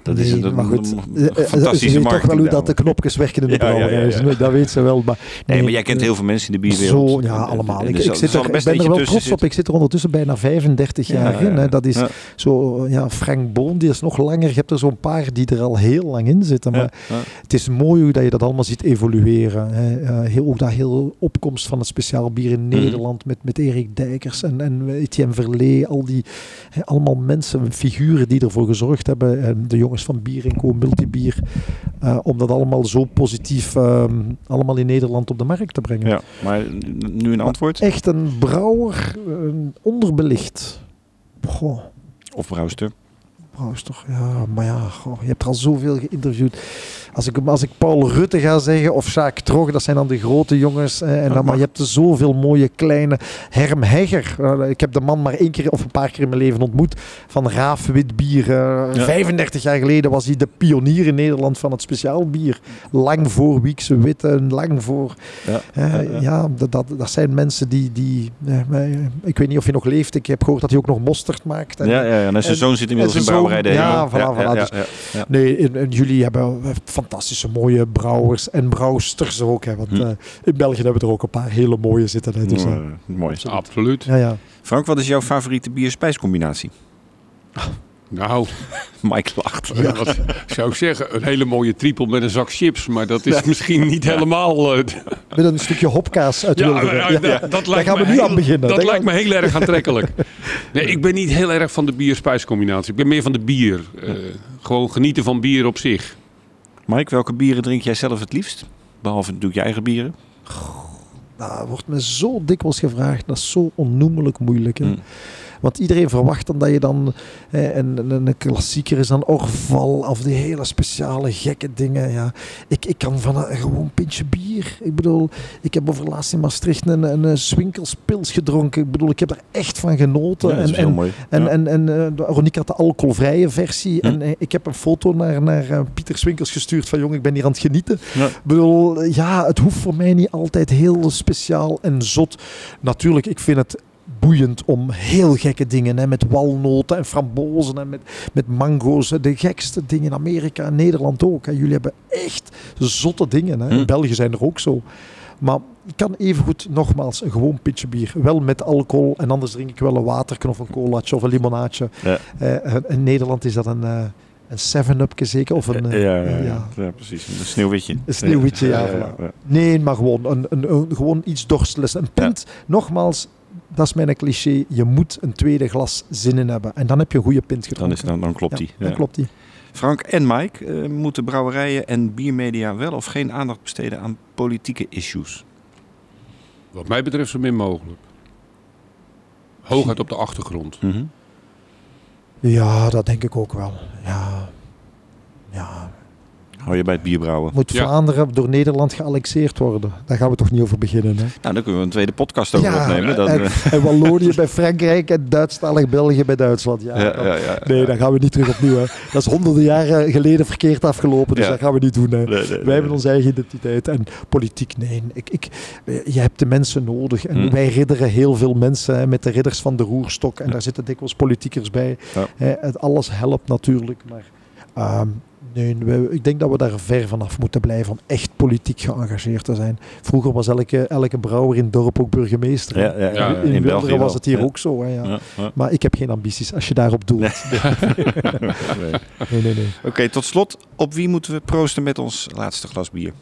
Dat is een, maar goed. een- Eh, eh, Ze fantastische weet toch wel hoe dat de knopjes werken in de Ja, brouwerij. ja. Dus Dat weet ze wel. Maar, Nee, maar jij kent eh, heel veel mensen in de bierwereld. Zo, ja, En- allemaal. en Ik, ik, zal- zit er, ben er wel trots op. Ik zit er ondertussen bijna 35 Ja, jaar ja, in. Hè. Dat is zo, ja, Frank Boon, die is nog langer. Je hebt er zo'n paar die er al heel lang in zitten. Maar het is mooi hoe dat je dat allemaal ziet evolueren. Hè. Heel, ook dat heel opkomst van het speciaal bier in Mhm. Nederland met, met Erik Dijkers en, en Etienne Verlee. Al die, allemaal mensen, figuren die ervoor gezorgd hebben. En de jongens van Bier en Co, Multibier. eh, om dat allemaal zo positief ehm, allemaal in Nederland op de markt te brengen. Ja, maar nu een antwoord? Echt een brouwer, een onderbelicht. Goh, Of brouwster? brouwers toch? Ja, maar ja, goh, je hebt er al zoveel geïnterviewd. Als ik, als ik Paul Rutte ga zeggen of Sjaak Trog, dat zijn dan de grote jongens. eh, En dan, maar je hebt zoveel mooie kleine. Herm Hegger, eh, ik heb de man maar één keer of een paar keer in mijn leven ontmoet. Van Raaf Wit Bier. eh, Ja. 35 jaar geleden was hij de pionier in Nederland van het speciaal bier. Lang voor Wiekse Witte, lang voor Ja. eh, ja, dat, dat, dat zijn mensen die. die eh, ik weet niet of hij nog leeft. Ik heb gehoord dat hij ook nog mosterd maakt. En- Ja, ja. En zijn en- zoon zit inmiddels in brouwerij ja, voilà, voilà. Dus- ja, ja. Nee, en, en jullie hebben eh, fantastische mooie brouwers en brouwsters ook. Hè, want Hm. eh, in België hebben we er ook een paar hele mooie zitten. Hè, dus, eh, mooi. Absoluut. ja, ja. Frank, wat is jouw favoriete bier-spijscombinatie? Nou, Mike lacht. ja. wat zou ik zeggen? Een hele mooie triple met een zak chips. Maar dat is misschien niet helemaal... eh, Met een stukje hopkaas uit ja, ja, Ja. dat, dat lijkt gaan me we nu heel- aan beginnen. Dat Daar lijkt me heel erg aantrekkelijk. Nee, ik ben niet heel erg van de bier-spijscombinatie. Ik ben meer van de bier. Eh, gewoon genieten van bier op zich. Mike, welke bieren drink jij zelf het liefst? Behalve natuurlijk je eigen bieren. Nou, wordt me zo dikwijls gevraagd. Dat is zo onnoemelijk moeilijk. Hè. Hm. Want iedereen verwacht dan dat je dan... eh, een, een, een klassieker is dan Orval of die hele speciale gekke dingen. Ja. Ik, ik kan van een gewoon pintje bier. Ik bedoel, ik heb over laatst in Maastricht een, een, een Swinkelspils gedronken. Ik bedoel, ik heb er echt van genoten. Ja, dat is en, heel en, mooi. En, Ja. en, en eh, Ronique had de alcoholvrije versie. Hm. En eh, ik heb een foto naar, naar eh, Pieter Swinkels gestuurd van jong, ik ben hier aan het genieten. Ik bedoel, ja, het hoeft voor mij niet altijd heel speciaal en zot. Natuurlijk, ik vind het boeiend om heel gekke dingen, hè, met walnoten en frambozen en met, met mango's. hè, De gekste dingen in Amerika en Nederland ook. Hè. Jullie hebben echt zotte dingen. Hè. In Hm. België zijn er ook zo. Maar ik kan evengoed nogmaals een gewoon pitje bier. Wel met alcohol en anders drink ik wel een waterken of een colaatje of een limonaadje. Ja. Eh, in Nederland is dat een, eh een 7-upje zeker. Of een, Ja, eh, ja, ja, ja. ja, precies. Een sneeuwwitje. Een sneeuwwitje, ja, ja, voilà. ja. Nee, maar gewoon, een, een, een- gewoon iets dorstles. Een pint, nogmaals, dat is mijn cliché. Je moet een tweede glas zin in hebben. En dan heb je een goede pint Dan, gedronken. is, dan, dan klopt Ja, die. dan Ja. klopt die. Frank en Mike, eh, moeten brouwerijen en biermedia wel of geen aandacht besteden aan politieke issues? Wat mij betreft zo min mogelijk. Hooguit op de achtergrond. Mhm. Ja, dat denk ik ook wel. Ja. Hou je bij het bierbrouwen? Moet Ja. Vlaanderen door Nederland geannexeerd worden? Daar gaan we toch niet over beginnen, hè? Nou, dan kunnen we een tweede podcast over opnemen. Dan, en, eh, en Wallonië bij Frankrijk en Duitsstalig België bij Duitsland. Ja, ja, ja, ja. Nee, daar gaan we niet terug opnieuw. Hè. Dat is honderden jaren geleden verkeerd afgelopen, dus Ja. dat gaan we niet doen. Hè. Nee, nee, nee, Wij hebben nee. onze eigen identiteit. En politiek, nee. Ik, ik, je hebt de mensen nodig. En Hmm. wij ridderen heel veel mensen hè, met de ridders van de roerstok. En daar zitten dikwijls politiekers bij. Ja. Hè, het alles helpt natuurlijk, maar... ehm, Nee, we- ik denk dat we daar ver vanaf moeten blijven om echt politiek geëngageerd te zijn. Vroeger was elke, elke brouwer in het dorp ook burgemeester. Ja, ja, ja, Ja, in in België was het hier Ja. ook zo. Hè, ja. Ja, ja. Maar ik heb geen ambities als je daarop doelt. Nee. Nee. Nee, nee, nee. Oké, tot slot. Op wie moeten we proosten met ons laatste glas bier?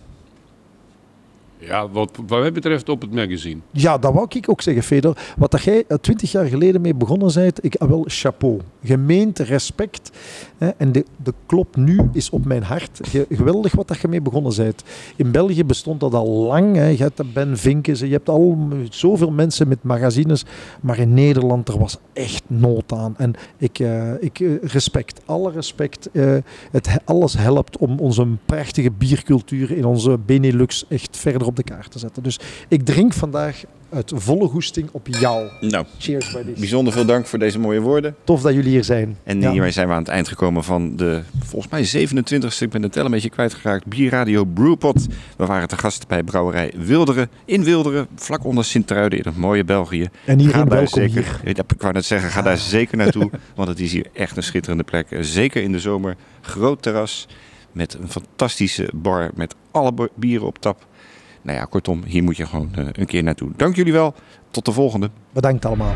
Ja, wat, wat mij betreft op het magazine. Ja, dat wou ik ook zeggen, Feder. Wat dat jij twintig jaar geleden mee begonnen bent, ik ah, wel chapeau. Gemeend respect. Hè, en de, de klop nu is op mijn hart. Ge- geweldig wat dat je mee begonnen bent. In België bestond dat al lang. Hè. Je hebt Ben Vinkens, je hebt al zoveel mensen met magazines. Maar in Nederland, er was echt nood aan. En ik, eh, ik eh, respect, alle respect. eh, het, he- alles helpt om onze prachtige biercultuur in onze Benelux echt verder op de kaart te zetten. Dus ik drink vandaag uit volle goesting op jou. Nou, Cheers, buddies. bijzonder veel dank voor deze mooie woorden. Tof dat jullie hier zijn. En Ja. hiermee zijn we aan het eind gekomen van de volgens mij 27e, ik ben de tel een beetje kwijtgeraakt, Bierradio Brewpot. We waren te gast bij brouwerij Wilderen in Wilderen, vlak onder Sint-Truiden in het mooie België. En iedereen Ga daar zeker, hier. Ik wou net zeggen, ga daar zeker naartoe, want het is hier echt een schitterende plek. Zeker in de zomer, groot terras met een fantastische bar met alle bieren op tap. Nou ja, kortom, hier moet je gewoon eh, een keer naartoe. Dank jullie wel, tot de volgende. Bedankt allemaal.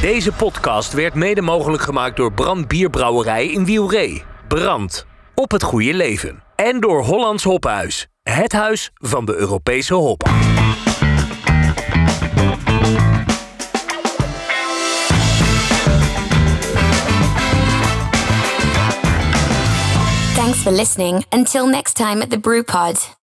Deze podcast werd mede mogelijk gemaakt door Brand Bierbrouwerij in Wielree. Brand. Op het goede leven. En door Hollands Hophuis. Het huis van de Europese hop. Thanks for listening. Until next time at the Brew Pod.